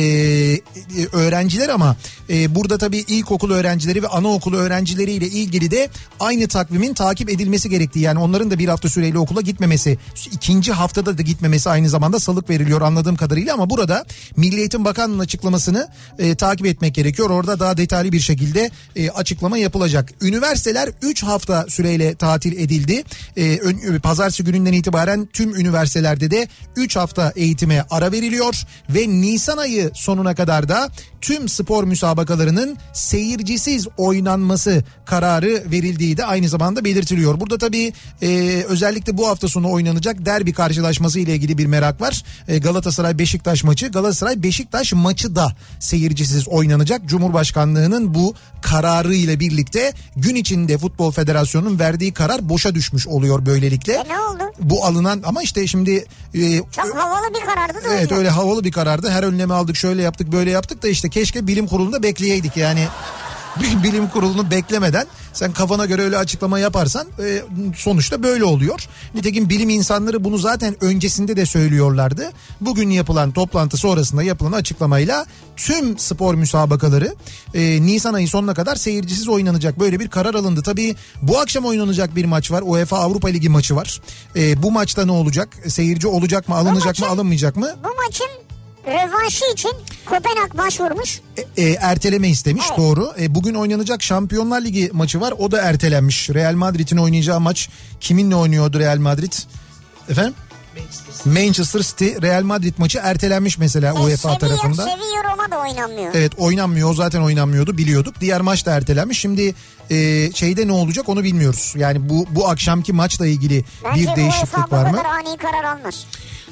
öğrenciler ama e, burada tabii ilkokul öğrencileri ve anaokulu öğrencileriyle ilgili de aynı takvimin takip edilmesi gerektiği yani onların da bir hafta süreyle okula gitmemesi ikinci haftada da gitmemesi aynı zamanda salık veriliyor anladığım kadarıyla ama burada Milli Eğitim Bakanlığı'nın açıklamasını e, takip etmek gerekiyor. Orada daha detaylı bir şekilde e, açıklama yapılacak. Üniversiteler 3 hafta süreyle tatil edildi. E, ön- pazartesi gününden itibaren tüm üniversitelerde de 3 hafta eğitime ara veriliyor ve Nisan ayı sonuna kadar da tüm spor müsabakalarının seyircisiz oynanması kararı verildiği de aynı zamanda belirtiliyor. Burada tabii e, özellikle bu hafta sonu oynanacak derbi karşılaşması ile ilgili bir merak var. E, Galatasaray Beşiktaş maçı. Galatasaray Beşiktaş maçı da seyircisiz oynanacak. Cumhurbaşkanlığının bu kararı ile birlikte gün içinde Futbol Federasyonu'nun verdiği karar boşa düşmüş oluyor böylelikle. E ne oldu? Bu alınan ama işte şimdi e, Çok havalı bir karardı da Evet öyle havalı bir karardı. Her önlemi aldık şöyle yaptık böyle yaptık da işte keşke bilim kurulunda bekleyeydik yani. bilim kurulunu beklemeden sen kafana göre öyle açıklama yaparsan e, sonuçta böyle oluyor. Nitekim bilim insanları bunu zaten öncesinde de söylüyorlardı. Bugün yapılan toplantı sonrasında yapılan açıklamayla tüm spor müsabakaları e, Nisan ayı sonuna kadar seyircisiz oynanacak. Böyle bir karar alındı. Tabii bu akşam oynanacak bir maç var. UEFA Avrupa Ligi maçı var. E, bu maçta ne olacak? Seyirci olacak mı, alınacak mı, maçın- alınmayacak mı? Bu maçın rövanşı için Kopenhag başvurmuş. E, e, erteleme istemiş Evet. doğru. E, bugün oynanacak Şampiyonlar Ligi maçı var. O da ertelenmiş. Real Madrid'in oynayacağı maç kiminle oynuyordu Real Madrid? Efendim? Manchester City Real Madrid maçı ertelenmiş mesela E, UEFA Sevilla, tarafında. Sevilla Roma da oynanmıyor. Evet oynanmıyor o zaten oynanmıyordu biliyorduk. Diğer maç da ertelenmiş. Şimdi e, şeyde ne olacak onu bilmiyoruz. Yani bu bu akşamki maçla ilgili Bence bir değişiklik var mı? kadar ani karar almaz.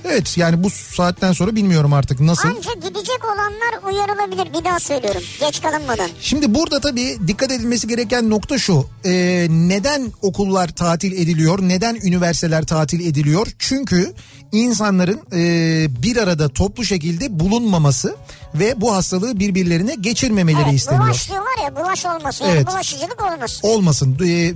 Evet yani bu saatten sonra bilmiyorum artık nasıl. Anca gidecek olanlar uyarılabilir. Bir daha söylüyorum. Geç kalınmadan. Şimdi burada tabii dikkat edilmesi gereken nokta şu. Ee, neden okullar tatil ediliyor? Neden üniversiteler tatil ediliyor? Çünkü insanların e, bir arada toplu şekilde bulunmaması ve bu hastalığı birbirlerine geçirmemeleri Evet, isteniyor. bulaş diyorlar ya bulaş olmasın. Yani Evet. bulaşıcılık olmasın. Olmasın. Ee, e,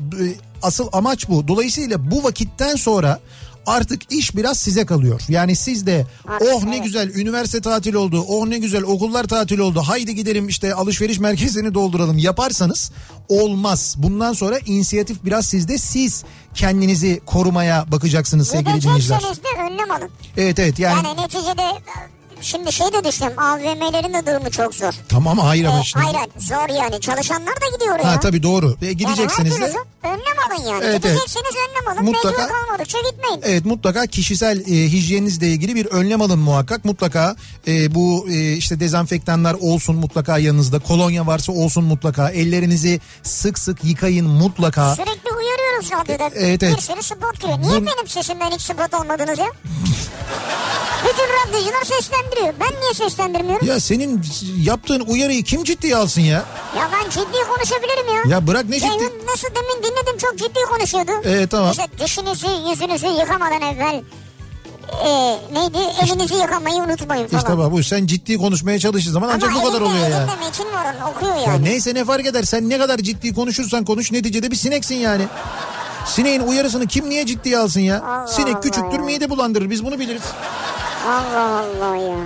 asıl amaç bu. Dolayısıyla bu vakitten sonra artık iş biraz size kalıyor. Yani siz de Artık oh ne evet. güzel üniversite tatil oldu. Oh ne güzel okullar tatil oldu. Haydi gidelim işte alışveriş merkezlerini dolduralım yaparsanız olmaz. Bundan sonra inisiyatif biraz sizde. Siz kendinizi korumaya bakacaksınız sevgili dinleyiciler. Gidecekseniz de önlem alın. Evet evet yani, Yani neticede şimdi şey de düşünüyorum AVM'lerin de durumu çok zor. tamam hayır E, ama şimdi. hayır zor yani çalışanlar da gidiyor ya. Ha tabii doğru. E, Yani gidecekseniz her de önlem alın yani. Evet, evet. Gidecekseniz önlem alın. Mutlaka- Mecbur kalmadıkça gitmeyin. Evet mutlaka kişisel e, hijyeninizle ilgili bir önlem alın muhakkak. Mutlaka e, bu e, işte dezenfektanlar olsun mutlaka yanınızda. Kolonya varsa olsun mutlaka. Ellerinizi sık sık yıkayın mutlaka. Sürekli uyarıyoruz radyoda. Evet, evet. Bir sürü spot giriyor. Niye Bun- benim sesimden hiç spot olmadınız ya? Bütün radyocular seslendiriyor. Ben niye seslendirmiyorum? Ya, Ya senin yaptığın uyarıyı kim ciddiye alsın ya? ben ciddi konuşabilirim ya. Ya bırak ne ciddi... Ceyhun nasıl demin dinledim çok ciddi konuşuyordu. Evet tamam. İşte dişinizi yüzünüzü yıkamadan evvel e, neydi elinizi yıkamayı unutmayın falan. İşte bak bu sen ciddi konuşmaya çalıştığın zaman ancak Ama bu kadar oluyor ya. elinde metin var onun okuyor Ya yani. neyse ne fark eder sen ne kadar ciddi konuşursan konuş neticede bir sineksin yani. Sineğin uyarısını kim niye ciddiye alsın ya? Allah Sinek Allah küçüktür ya. mide bulandırır biz bunu biliriz. Allah Allah ya.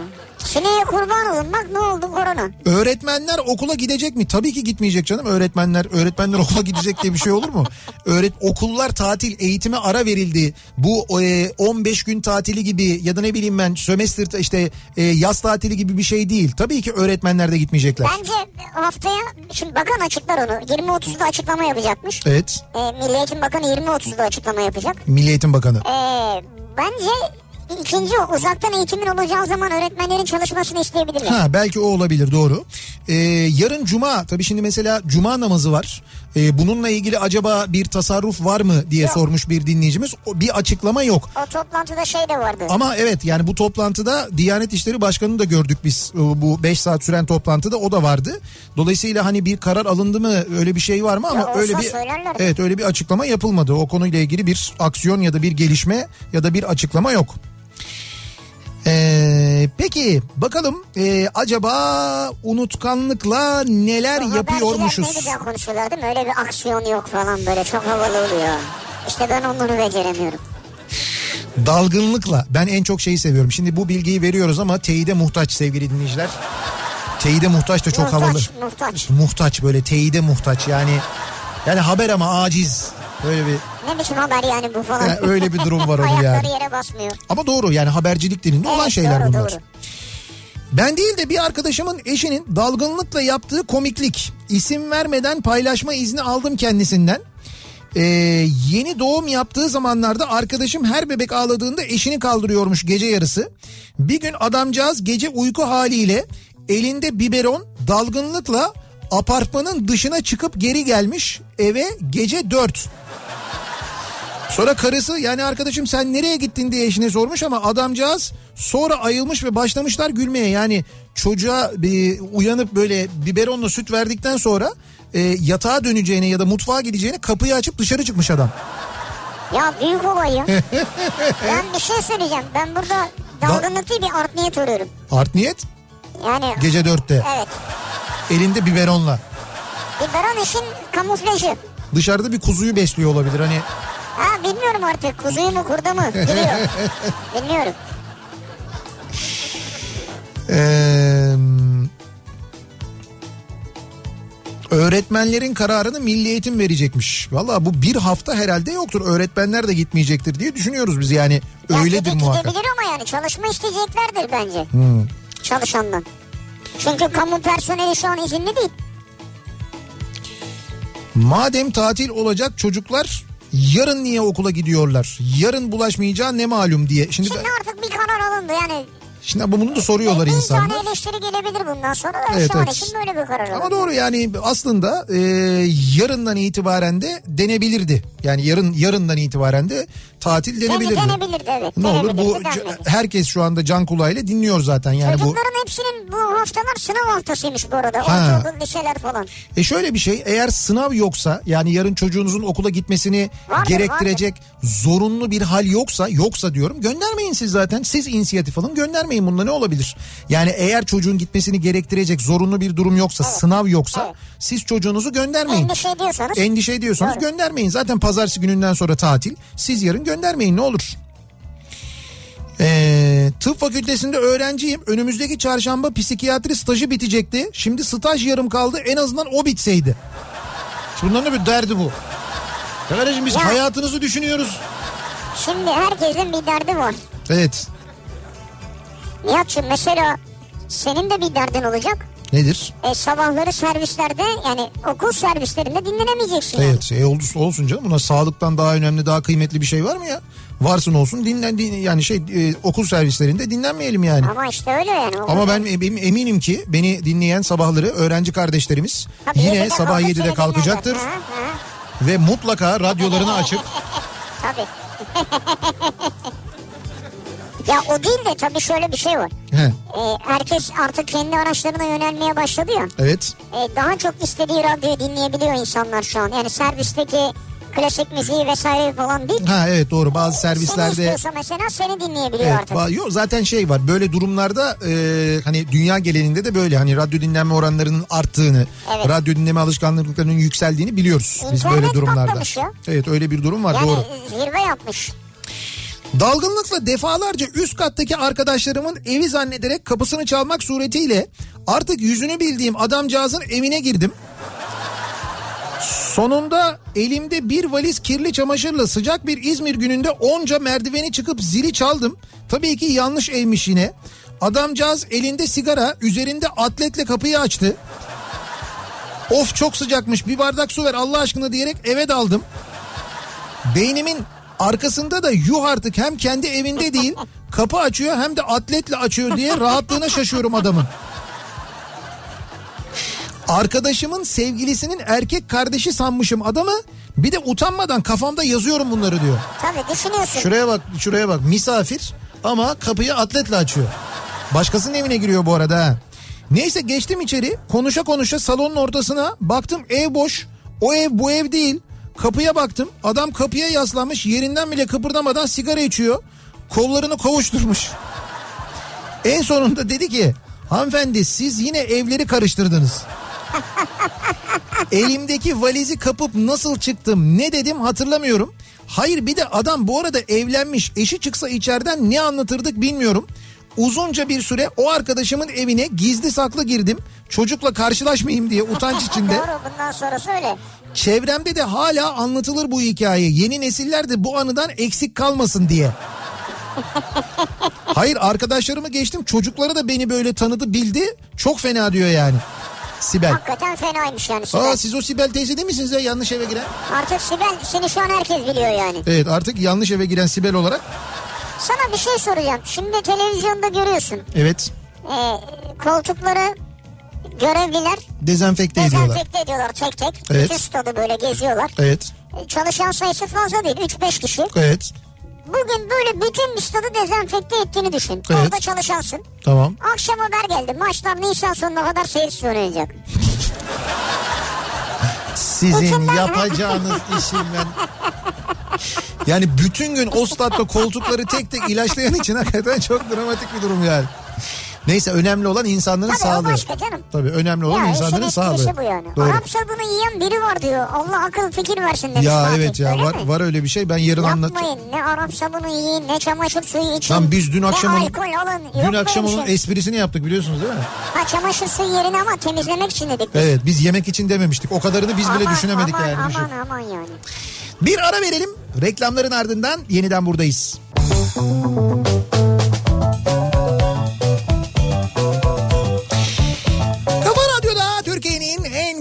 Sineğe kurban olun bak ne oldu korona. Öğretmenler okula gidecek mi? Tabii ki gitmeyecek canım. Öğretmenler öğretmenler okula gidecek diye bir şey olur mu? Öğret okullar tatil, eğitime ara verildi. Bu e, 15 gün tatili gibi ya da ne bileyim ben sömestr işte e, yaz tatili gibi bir şey değil. Tabii ki öğretmenler de gitmeyecekler. Bence haftaya şimdi bakan açıklar onu. 20-30'da açıklama yapacakmış. Evet. E, Milli Eğitim Bakanı 20-30'da açıklama yapacak. Milli Eğitim Bakanı. E, bence ikinci uzaktan eğitimin olacağı zaman öğretmenlerin çalışmasını isteyebilirler. Ha belki o olabilir doğru. Ee, yarın cuma tabii şimdi mesela cuma namazı var. Ee, bununla ilgili acaba bir tasarruf var mı diye Yok. sormuş bir dinleyicimiz. O, bir açıklama yok. O toplantıda şey de vardı. Ama evet yani bu toplantıda Diyanet İşleri Başkanı'nı da gördük biz e, bu 5 saat süren toplantıda o da vardı. Dolayısıyla hani bir karar alındı mı öyle bir şey var mı ama Ya öyle bir söylerler. evet öyle bir açıklama yapılmadı. O konuyla ilgili bir aksiyon ya da bir gelişme ya da bir açıklama yok. Ee, peki bakalım e, acaba unutkanlıkla neler O haberciler ne yapıyormuşuz? güzel konuşuyorlar değil mi? Öyle bir aksiyon yok falan böyle çok havalı oluyor. İşte ben onları beceremiyorum. Dalgınlıkla ben en çok şeyi seviyorum. Şimdi bu bilgiyi veriyoruz ama teyide muhtaç sevgili dinleyiciler. Teyide muhtaç da çok muhtaç, havalı. muhtaç. Muhtaç böyle teyide muhtaç yani. Yani haber ama aciz. Böyle bir Ne biçim haber yani bu falan. Yani öyle bir durum var onun yani. Ayakları yere basmıyor. ama doğru yani habercilik dilinde olan Evet, şeyler doğru, bunlar. doğru. Ben değil de bir arkadaşımın eşinin dalgınlıkla yaptığı komiklik. isim vermeden paylaşma izni aldım kendisinden. Ee, yeni doğum yaptığı zamanlarda arkadaşım her bebek ağladığında eşini kaldırıyormuş gece yarısı. Bir gün adamcağız gece uyku haliyle elinde biberon dalgınlıkla apartmanın dışına çıkıp geri gelmiş eve gece 4. Sonra karısı yani arkadaşım sen nereye gittin diye eşine sormuş ama adamcağız sonra ayılmış ve başlamışlar gülmeye. Yani çocuğa bir uyanıp böyle biberonla süt verdikten sonra e, yatağa döneceğine ya da mutfağa gideceğine kapıyı açıp dışarı çıkmış adam. Ya büyük olay ya. ben bir şey söyleyeceğim. Ben burada dalgınlık değil bir art niyet arıyorum. Art niyet Yani gece dörtte evet. elinde biberonla. Biberon işin kamuflajı. Dışarıda bir kuzuyu besliyor olabilir hani. Ha bilmiyorum artık kuzuyu mu kurda mı biliyor. bilmiyorum. Ee, öğretmenlerin kararını Milli Eğitim verecekmiş. Valla bu bir hafta herhalde yoktur. Öğretmenler de gitmeyecektir diye düşünüyoruz biz yani. Ya Öyledir gide- muhakkak. Gidebilir ama yani çalışma isteyeceklerdir bence. Hmm. Çalışandan. Çünkü kamu personeli şu an izinli değil. Madem tatil olacak çocuklar yarın niye okula gidiyorlar? Yarın bulaşmayacağı ne malum diye. Şimdi, Şimdi artık bir karar alındı yani. Şimdi bunu da soruyorlar insanlar. tane eleştiri gelebilir bundan sonra da Evet, şu an evet. için böyle bir karar. Ama doğru yani aslında e, yarından itibaren de denebilirdi. Yani yarın yarından itibaren de tatil denebilirdi. denebilirdi, evet. Ne olur bu Denebilirdi, denmedi. herkes şu anda can kulağıyla dinliyor zaten yani bu. Çocukların hepsinin bu haftalar sınav haftasıymış bu arada. Ha. Ortaokul, liseler falan. E şöyle bir şey eğer sınav yoksa yani yarın çocuğunuzun okula gitmesini Vardır, gerektirecek zorunlu bir hal yoksa yoksa diyorum göndermeyin siz zaten siz inisiyatif alın göndermeyin bunda ne olabilir? Yani eğer çocuğun gitmesini gerektirecek zorunlu bir durum yoksa sınav yoksa Evet. siz çocuğunuzu göndermeyin. Endişe ediyorsanız. Endişe ediyorsanız Doğru. göndermeyin. Zaten pazartesi gününden sonra tatil. Siz yarın göndermeyin ne olur. Ee, tıp fakültesinde öğrenciyim. Önümüzdeki çarşamba psikiyatri stajı bitecekti. Şimdi staj yarım kaldı. En azından o bitseydi. Şimdi bunların da bir derdi bu. Kardeşim biz Ya. hayatınızı düşünüyoruz. Şimdi herkesin bir derdi var. Evet. Nihat'cığım mesela senin de bir derdin olacak. Nedir? E, sabahları servislerde yani okul servislerinde dinlenemeyeceksin. yani. Evet şey olsun, olsun canım. Buna sağlıktan daha önemli daha kıymetli bir şey var mı ya? Varsın olsun dinlen din, yani şey e, okul servislerinde dinlenmeyelim yani. Ama işte öyle yani. Ama ben em- eminim ki beni dinleyen sabahları öğrenci kardeşlerimiz Tabii yine yedide sabah kalkıp 7'de seni kalkacaktır dinlerler. Ha, ve mutlaka radyolarını açıp tabii. ya o değil de tabii şöyle bir şey var. he, E, herkes artık kendi araçlarına yönelmeye başladı ya. evet E, daha çok istediği radyoyu dinleyebiliyor insanlar şu an. Yani servisteki klasik müziği vesaire falan değil. ha evet doğru bazı Seni servislerde istiyorsa mesela seni dinleyebiliyor Evet, artık. yok zaten şey var böyle durumlarda e, hani dünya genelinde de böyle hani radyo dinlenme oranlarının arttığını, Evet. radyo dinleme alışkanlıklarının yükseldiğini biliyoruz biz İnternet böyle durumlarda. ya. Evet öyle bir durum var Yani doğru. zirve yapmış. Dalgınlıkla defalarca üst kattaki arkadaşlarımın evi zannederek kapısını çalmak suretiyle artık yüzünü bildiğim adamcağızın evine girdim. Sonunda elimde bir valiz kirli çamaşırla sıcak bir İzmir gününde onca merdiveni çıkıp zili çaldım. Tabii ki yanlış evmiş yine. Adamcağız elinde sigara üzerinde atletle kapıyı açtı. Of çok sıcakmış bir bardak su ver Allah aşkına diyerek eve daldım. Beynimin arkasında da yuh artık hem kendi evinde değil kapı açıyor hem de atletle açıyor diye rahatlığına şaşıyorum adamın. Arkadaşımın sevgilisinin erkek kardeşi sanmışım adamı. Bir de utanmadan kafamda yazıyorum bunları diyor. Tabii düşünüyorsun. Şuraya bak şuraya bak misafir ama kapıyı atletle açıyor. Başkasının evine giriyor bu arada. Neyse geçtim içeri konuşa konuşa salonun ortasına baktım ev boş. O ev bu ev değil. Kapıya baktım adam kapıya yaslanmış yerinden bile kıpırdamadan sigara içiyor. Kollarını kovuşturmuş. En sonunda dedi ki hanımefendi siz yine evleri karıştırdınız. Elimdeki valizi kapıp nasıl çıktım ne dedim hatırlamıyorum. Hayır bir de adam bu arada evlenmiş eşi çıksa içeriden ne anlatırdık bilmiyorum. Uzunca bir süre o arkadaşımın evine gizli saklı girdim. Çocukla karşılaşmayayım diye utanç içinde. Doğru bundan sonrası öyle. Çevremde de hala anlatılır bu hikaye. Yeni nesiller de bu anıdan eksik kalmasın diye. Hayır arkadaşlarımı geçtim çocukları da beni böyle tanıdı bildi. Çok fena diyor yani. Sibel. Hakikaten fenaymış yani Sibel. Aa siz o Sibel teyze değil misiniz ya yanlış eve giren? Artık Sibel seni şu an herkes biliyor yani. Evet artık yanlış eve giren Sibel olarak. Sana bir şey soracağım. Şimdi televizyonda görüyorsun. Evet Ee, koltukları görevliler dezenfekte ediyorlar. dezenfekte ediyorlar tek tek. Evet. Bütün stadı böyle geziyorlar. Evet Ee, Çalışan sayısı fazla değil. 3-5 kişi. evet Bugün böyle bütün bir stadı dezenfekte ettiğini düşün. Evet. Orada çalışansın. tamam. Akşam haber geldi. Maçlar Nisan sonuna kadar seyirsiz oynayacak. Sizin İçinden- yapacağınız işin ben... Yani bütün gün o statta koltukları tek tek ilaçlayan için hakikaten çok dramatik bir durum yani. Neyse önemli olan insanların Tabii sağlığı. başka canım. Tabii önemli olan Ya insanların sağlığı. bu yani. Doğru. Arap sabunu yiyen biri var diyor. Allah akıl fikir versin demiş. Ya Fatih. evet ya Öyle var mi? var öyle bir şey. Ben yarın anlat. Yapmayın ne Arap sabunu yiyin ne çamaşır suyu için. Lan biz dün akşam ne onun- alkol alın. Dün akşam onun şey. esprisini yaptık biliyorsunuz değil mi? Ha çamaşır suyu yerine ama temizlemek için dedik biz. Evet biz yemek için dememiştik. O kadarını biz bile Aman, düşünemedik aman, yani. düşün. Aman aman yani. Bir ara verelim. Reklamların ardından yeniden buradayız. Kafa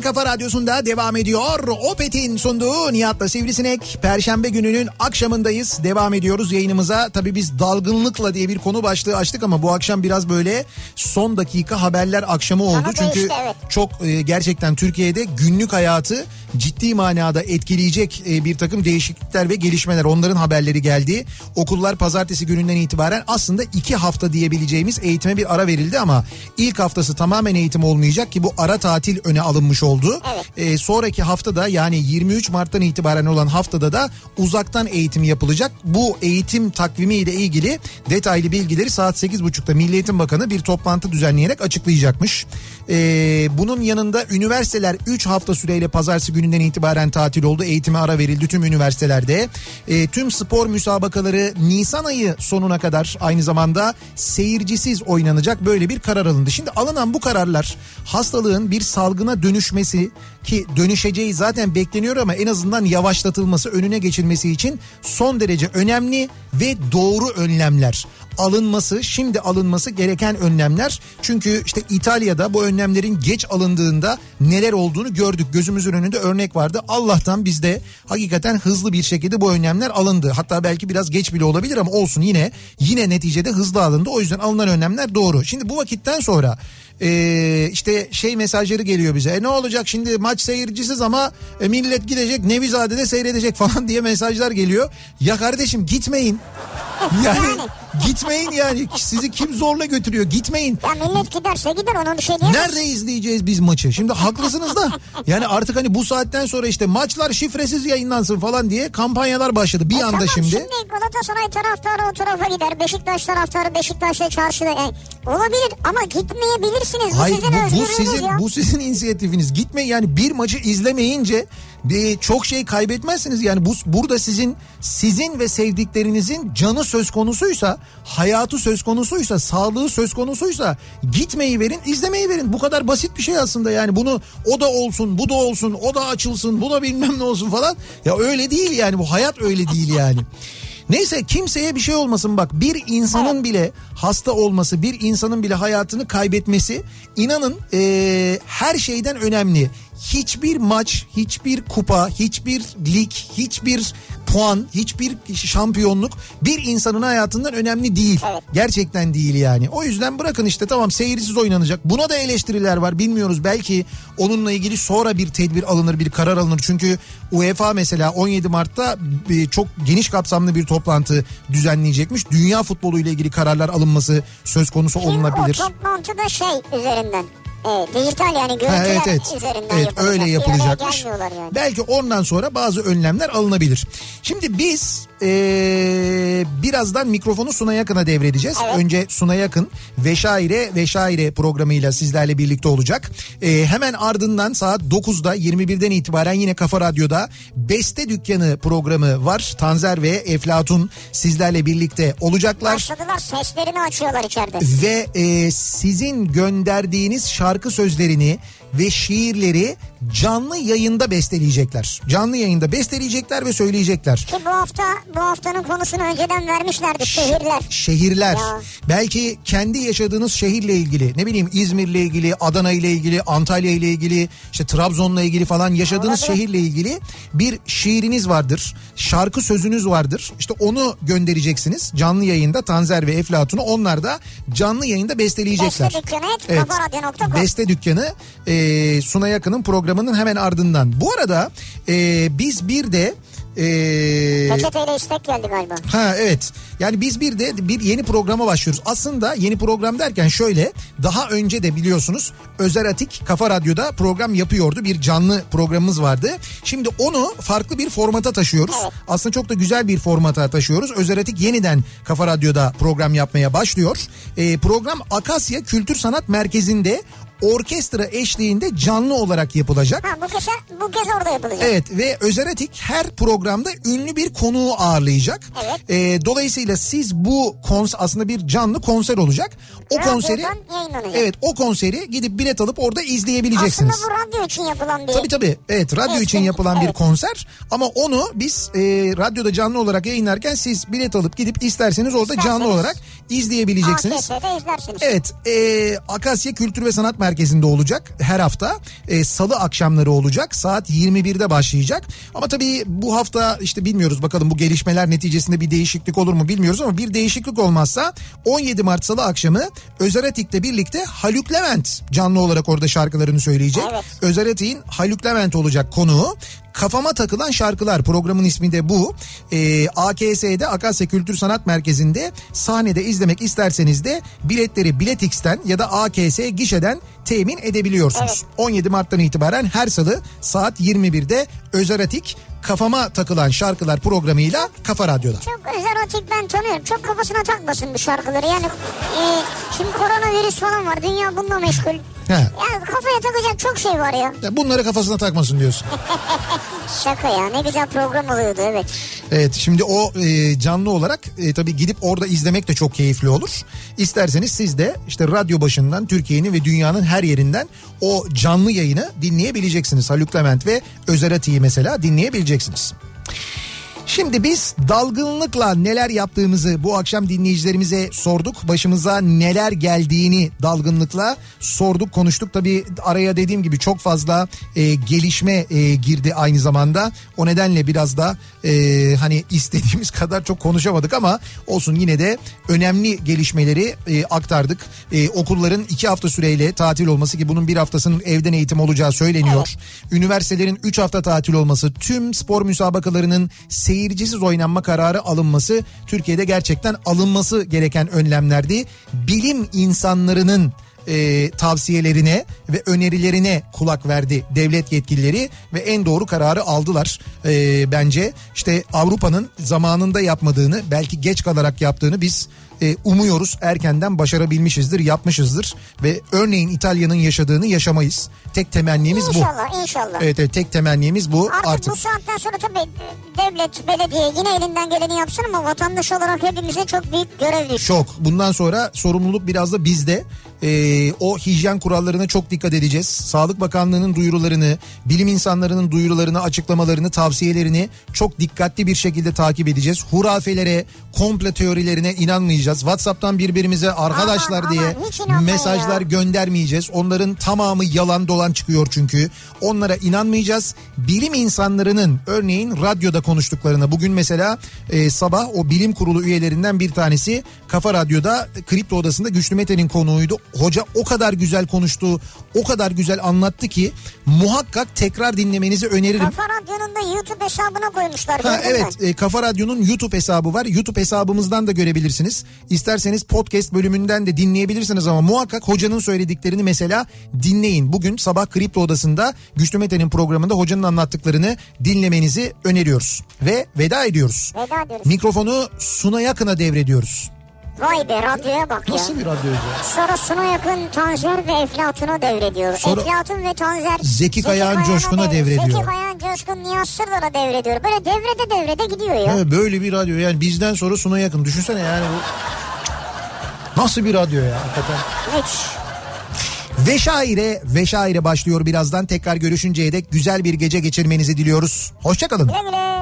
kafa radyosunda devam ediyor. Opet'in sunduğu Nihat'la Sivrisinek. Perşembe gününün akşamındayız. Devam ediyoruz yayınımıza. Tabii biz dalgınlıkla diye bir konu başlığı açtık ama bu akşam biraz böyle son dakika haberler akşamı oldu. Daha Çünkü değişti, evet. çok e, gerçekten Türkiye'de günlük hayatı ciddi manada etkileyecek e, bir takım değişiklikler ve gelişmeler onların haberleri geldi. Okullar pazartesi gününden itibaren aslında iki hafta diyebileceğimiz eğitime bir ara verildi ama ilk haftası tamamen eğitim olmayacak ki bu ara tatil öne alınmış oldu. Evet. E, sonraki haftada yani 23 Mart'tan itibaren olan haftada da uzaktan eğitim yapılacak. Bu eğitim takvimi ile ilgili detaylı bilgileri saat 8.30'da Milli Eğitim Bakanı bir toplantı düzenleyerek açıklayacakmış. E, bunun yanında üniversiteler 3 hafta süreyle pazartesi gününden itibaren tatil oldu. Eğitime ara verildi tüm üniversitelerde. E, tüm spor müsabakaları Nisan ayı sonuna kadar aynı zamanda seyircisiz oynanacak böyle bir karar alındı. Şimdi alınan bu kararlar hastalığın bir salgına dönüşmesi ki dönüşeceği zaten bekleniyor ama en azından yavaşlatılması önüne geçilmesi için son derece önemli ve doğru önlemler. Alınması şimdi alınması gereken önlemler. Çünkü işte İtalya'da bu önlemlerin geç alındığında neler olduğunu gördük. Gözümüzün önünde örnek vardı. Allah'tan bizde hakikaten hızlı bir şekilde bu önlemler alındı. Hatta belki biraz geç bile olabilir ama olsun yine yine neticede hızlı alındı. O yüzden alınan önlemler doğru. Şimdi bu vakitten sonra ee, işte şey mesajları geliyor bize. E ne olacak şimdi maç seyircisiz ama e, millet gidecek Nevizade'de seyredecek falan diye mesajlar geliyor. Ya kardeşim gitmeyin. Yani gitmeyin yani. Sizi kim zorla götürüyor? Gitmeyin. Ya millet giderse gider ona bir şey diyemez. Nerede izleyeceğiz biz maçı? Şimdi haklısınız da yani artık hani bu saatten sonra işte maçlar şifresiz yayınlansın falan diye kampanyalar başladı bir E anda tamam, şimdi. Şimdi Galatasaray taraftarı o tarafa gider. Beşiktaş taraftarı Beşiktaş'ta çarşıda. Yani olabilir ama gitmeyebilirsiniz. Bu Hayır sizin bu, bu sizin ya. bu sizin inisiyatifiniz. Gitme yani bir maçı izlemeyince bir çok şey kaybetmezsiniz. Yani bu burada sizin sizin ve sevdiklerinizin canı söz konusuysa, hayatı söz konusuysa, sağlığı söz konusuysa gitmeyi verin, izlemeyi verin. Bu kadar basit bir şey aslında yani bunu o da olsun, bu da olsun, o da açılsın, bu da bilmem ne olsun falan. Ya öyle değil yani bu hayat öyle değil yani. Neyse kimseye bir şey olmasın bak bir insanın bile hasta olması bir insanın bile hayatını kaybetmesi inanın eee, her şeyden önemli. Hiçbir maç, hiçbir kupa, hiçbir lig, hiçbir puan, hiçbir şampiyonluk bir insanın hayatından önemli değil. Evet. Gerçekten değil yani. O yüzden bırakın işte tamam seyirsiz oynanacak. Buna da eleştiriler var bilmiyoruz. Belki onunla ilgili sonra bir tedbir alınır, bir karar alınır. Çünkü UEFA mesela 17 Mart'ta e, çok geniş kapsamlı bir toplantı düzenleyecekmiş. Dünya futbolu ile ilgili kararlar alınması söz konusu Şimdi o olunabilir. toplantı da şey üzerinden. Evet, dijital yani görüntüler Ha, evet evet. üzerinden Evet yapılacak. öyle yapılacakmış. yani. Belki ondan sonra bazı önlemler alınabilir. Şimdi biz eee, birazdan mikrofonu Suna Yakın'a devredeceğiz. Evet. Önce Suna Yakın Veşaire Veşaire programıyla sizlerle birlikte olacak. Eee, hemen ardından saat 9'da 21'den itibaren yine Kafa Radyo'da Beste Dükkanı programı var. Tanzer ve Eflatun sizlerle birlikte olacaklar. Başladılar seslerini açıyorlar içeride. Ve e, sizin gönderdiğiniz şarkı sözlerini ve şiirleri canlı yayında besteleyecekler. Canlı yayında besteleyecekler ve söyleyecekler. Ki bu hafta bu haftanın konusunu önceden vermişlerdi şehirler. Şehirler. Ya. Belki kendi yaşadığınız şehirle ilgili, ne bileyim İzmir'le ilgili, Adana ile ilgili, Antalya ile ilgili, işte Trabzon'la ilgili falan yaşadığınız Olabilir. şehirle ilgili bir şiiriniz vardır. Şarkı sözünüz vardır. İşte onu göndereceksiniz canlı yayında Tanzer ve Eflatun'u onlar da canlı yayında besteleyecekler. Beste dükkanı et, kafaradyo.com. Beste Dükkanı e, Suna Yakın'ın programının hemen ardından. Bu arada e, biz bir de e, Peçeteyle istek geldi galiba. Ha evet. Yani biz bir de bir yeni programa başlıyoruz. Aslında yeni program derken şöyle daha önce de biliyorsunuz Özer Atik Kafa Radyo'da program yapıyordu. Bir canlı programımız vardı. Şimdi onu farklı bir formata taşıyoruz. Evet. Aslında çok da güzel bir formata taşıyoruz. Özer Atik yeniden Kafa Radyo'da program yapmaya başlıyor. Ee, program Akasya Kültür Sanat Merkezi'nde orkestra eşliğinde canlı olarak yapılacak. Ha bu kez, bu kez orada yapılacak. Evet ve Özer Atik her programda ünlü bir konuğu ağırlayacak. Evet. Ee, dolayısıyla siz bu kons aslında bir canlı konser olacak. O Radyodan konseri. Evet o konseri gidip bilet alıp orada izleyebileceksiniz. Aslında bu radyo için yapılan bir... Tabii tabii. Evet radyo için Evet, yapılan bir evet. konser ama onu biz e, radyoda canlı olarak yayınlarken siz bilet alıp gidip isterseniz orada canlı İsterseniz. olarak izleyebileceksiniz. AKS'de izlersiniz. Evet e, Akasya Kültür ve Sanat Merkezi'nde olacak her hafta. E, Salı akşamları olacak saat 21'de başlayacak. Ama tabii bu hafta işte bilmiyoruz bakalım bu gelişmeler neticesinde bir değişiklik olur mu bilmiyoruz ama bir değişiklik olmazsa 17 Mart Salı akşamı Özer Atik'le birlikte Haluk Levent canlı olarak orada şarkılarını söyleyecek. Evet. Özer Atik'in Haluk Levent olacak konuğu. Kafama takılan şarkılar programın ismi de bu. Ee, AKS'de Akasya Kültür Sanat Merkezi'nde sahnede izlemek isterseniz de biletleri Biletix'ten ya da AKS gişeden temin edebiliyorsunuz. 17 Mart'tan itibaren her salı saat 21'de Özer Atik Kafama Takılan Şarkılar programıyla Kafa Radyo'da. Çok özel ben tanıyorum. Çok kafasına takmasın bu şarkıları. Yani e, şimdi koronavirüs falan var. Dünya bununla meşgul. He. Yani kafaya takacak çok şey var ya. Ya Bunları kafasına takmasın diyorsun. Şaka ya ne güzel program oluyordu evet. Evet şimdi o e, canlı olarak e, tabii gidip orada izlemek de çok keyifli olur. İsterseniz siz de işte radyo başından Türkiye'nin ve dünyanın her yerinden o canlı yayını dinleyebileceksiniz. Haluk Levent ve Özer Atik'i mesela dinleyebileceksiniz. göreceksiniz. Şimdi biz dalgınlıkla neler yaptığımızı bu akşam dinleyicilerimize sorduk. Başımıza neler geldiğini dalgınlıkla sorduk konuştuk. Tabii araya dediğim gibi çok fazla e, gelişme e, girdi aynı zamanda. O nedenle biraz da e, hani istediğimiz kadar çok konuşamadık ama olsun yine de önemli gelişmeleri e, aktardık. E, okulların iki hafta süreyle tatil olması ki bunun bir haftasının evden eğitim olacağı söyleniyor. Üniversitelerin 3 hafta tatil olması, tüm spor müsabakalarının seyircisiz oynanma kararı alınması Türkiye'de gerçekten alınması gereken önlemlerdi. Bilim insanlarının e, tavsiyelerine ve önerilerine kulak verdi devlet yetkilileri ve en doğru kararı aldılar E, bence. işte Avrupa'nın zamanında yapmadığını belki geç kalarak yaptığını biz e, umuyoruz erkenden başarabilmişizdir yapmışızdır ve örneğin İtalya'nın yaşadığını yaşamayız. Tek temennimiz bu. İnşallah inşallah. Evet, evet tek temennimiz bu Artık, artık. bu saatten sonra tabii devlet, belediye yine elinden geleni yapsın ama vatandaş olarak hepimize çok büyük görev düşüyor. Çok. Bundan sonra sorumluluk biraz da bizde. Ee, o hijyen kurallarına çok dikkat edeceğiz. Sağlık Bakanlığı'nın duyurularını, bilim insanlarının duyurularını, açıklamalarını, tavsiyelerini çok dikkatli bir şekilde takip edeceğiz. Hurafelere, komple teorilerine inanmayacağız. WhatsApp'tan birbirimize arkadaşlar Aman, diye mesajlar göndermeyeceğiz. Onların tamamı yalan dolan çıkıyor çünkü. Onlara inanmayacağız. Bilim insanlarının örneğin radyoda konuştuklarına bugün mesela e, sabah o bilim kurulu üyelerinden bir tanesi Kafa Radyo'da Kripto Odası'nda Güçlü Mete'nin konuğuydu. Hoca o kadar güzel konuştu, o kadar güzel anlattı ki muhakkak tekrar dinlemenizi öneririm. Kafa Radyo'nun da YouTube hesabına koymuşlar. Ha, evet e, Kafa Radyo'nun YouTube hesabı var. YouTube hesabımızdan da görebilirsiniz. İsterseniz podcast bölümünden de dinleyebilirsiniz ama muhakkak hocanın söylediklerini mesela dinleyin. Bugün sabah Kripto Odası'nda Güçlü Mete'nin programında hocanın anlattıklarını dinlemenizi öneriyoruz. Ve veda ediyoruz. Veda ediyoruz. Mikrofonu Suna Yakın'a devrediyoruz. Vay be radyoya bak ya. Nasıl bir radyo ya? Sonra Suna yakın Tanzer ve Eflatun'a devrediyor. Sonra Eflatun ve Tanzer. Zeki Kayağan Coşkun'a dev- devrediyor. Zeki Kayağan Coşkun Nihat Sırdar'a devrediyor. Böyle devrede devrede gidiyor ya. Evet, böyle bir radyo yani bizden sonra Suna Yakın. Düşünsene yani bu. Nasıl bir radyo ya hakikaten. Ve şaire ve şaire başlıyor birazdan tekrar görüşünceye dek güzel bir gece geçirmenizi diliyoruz. Hoşçakalın. Güle güle.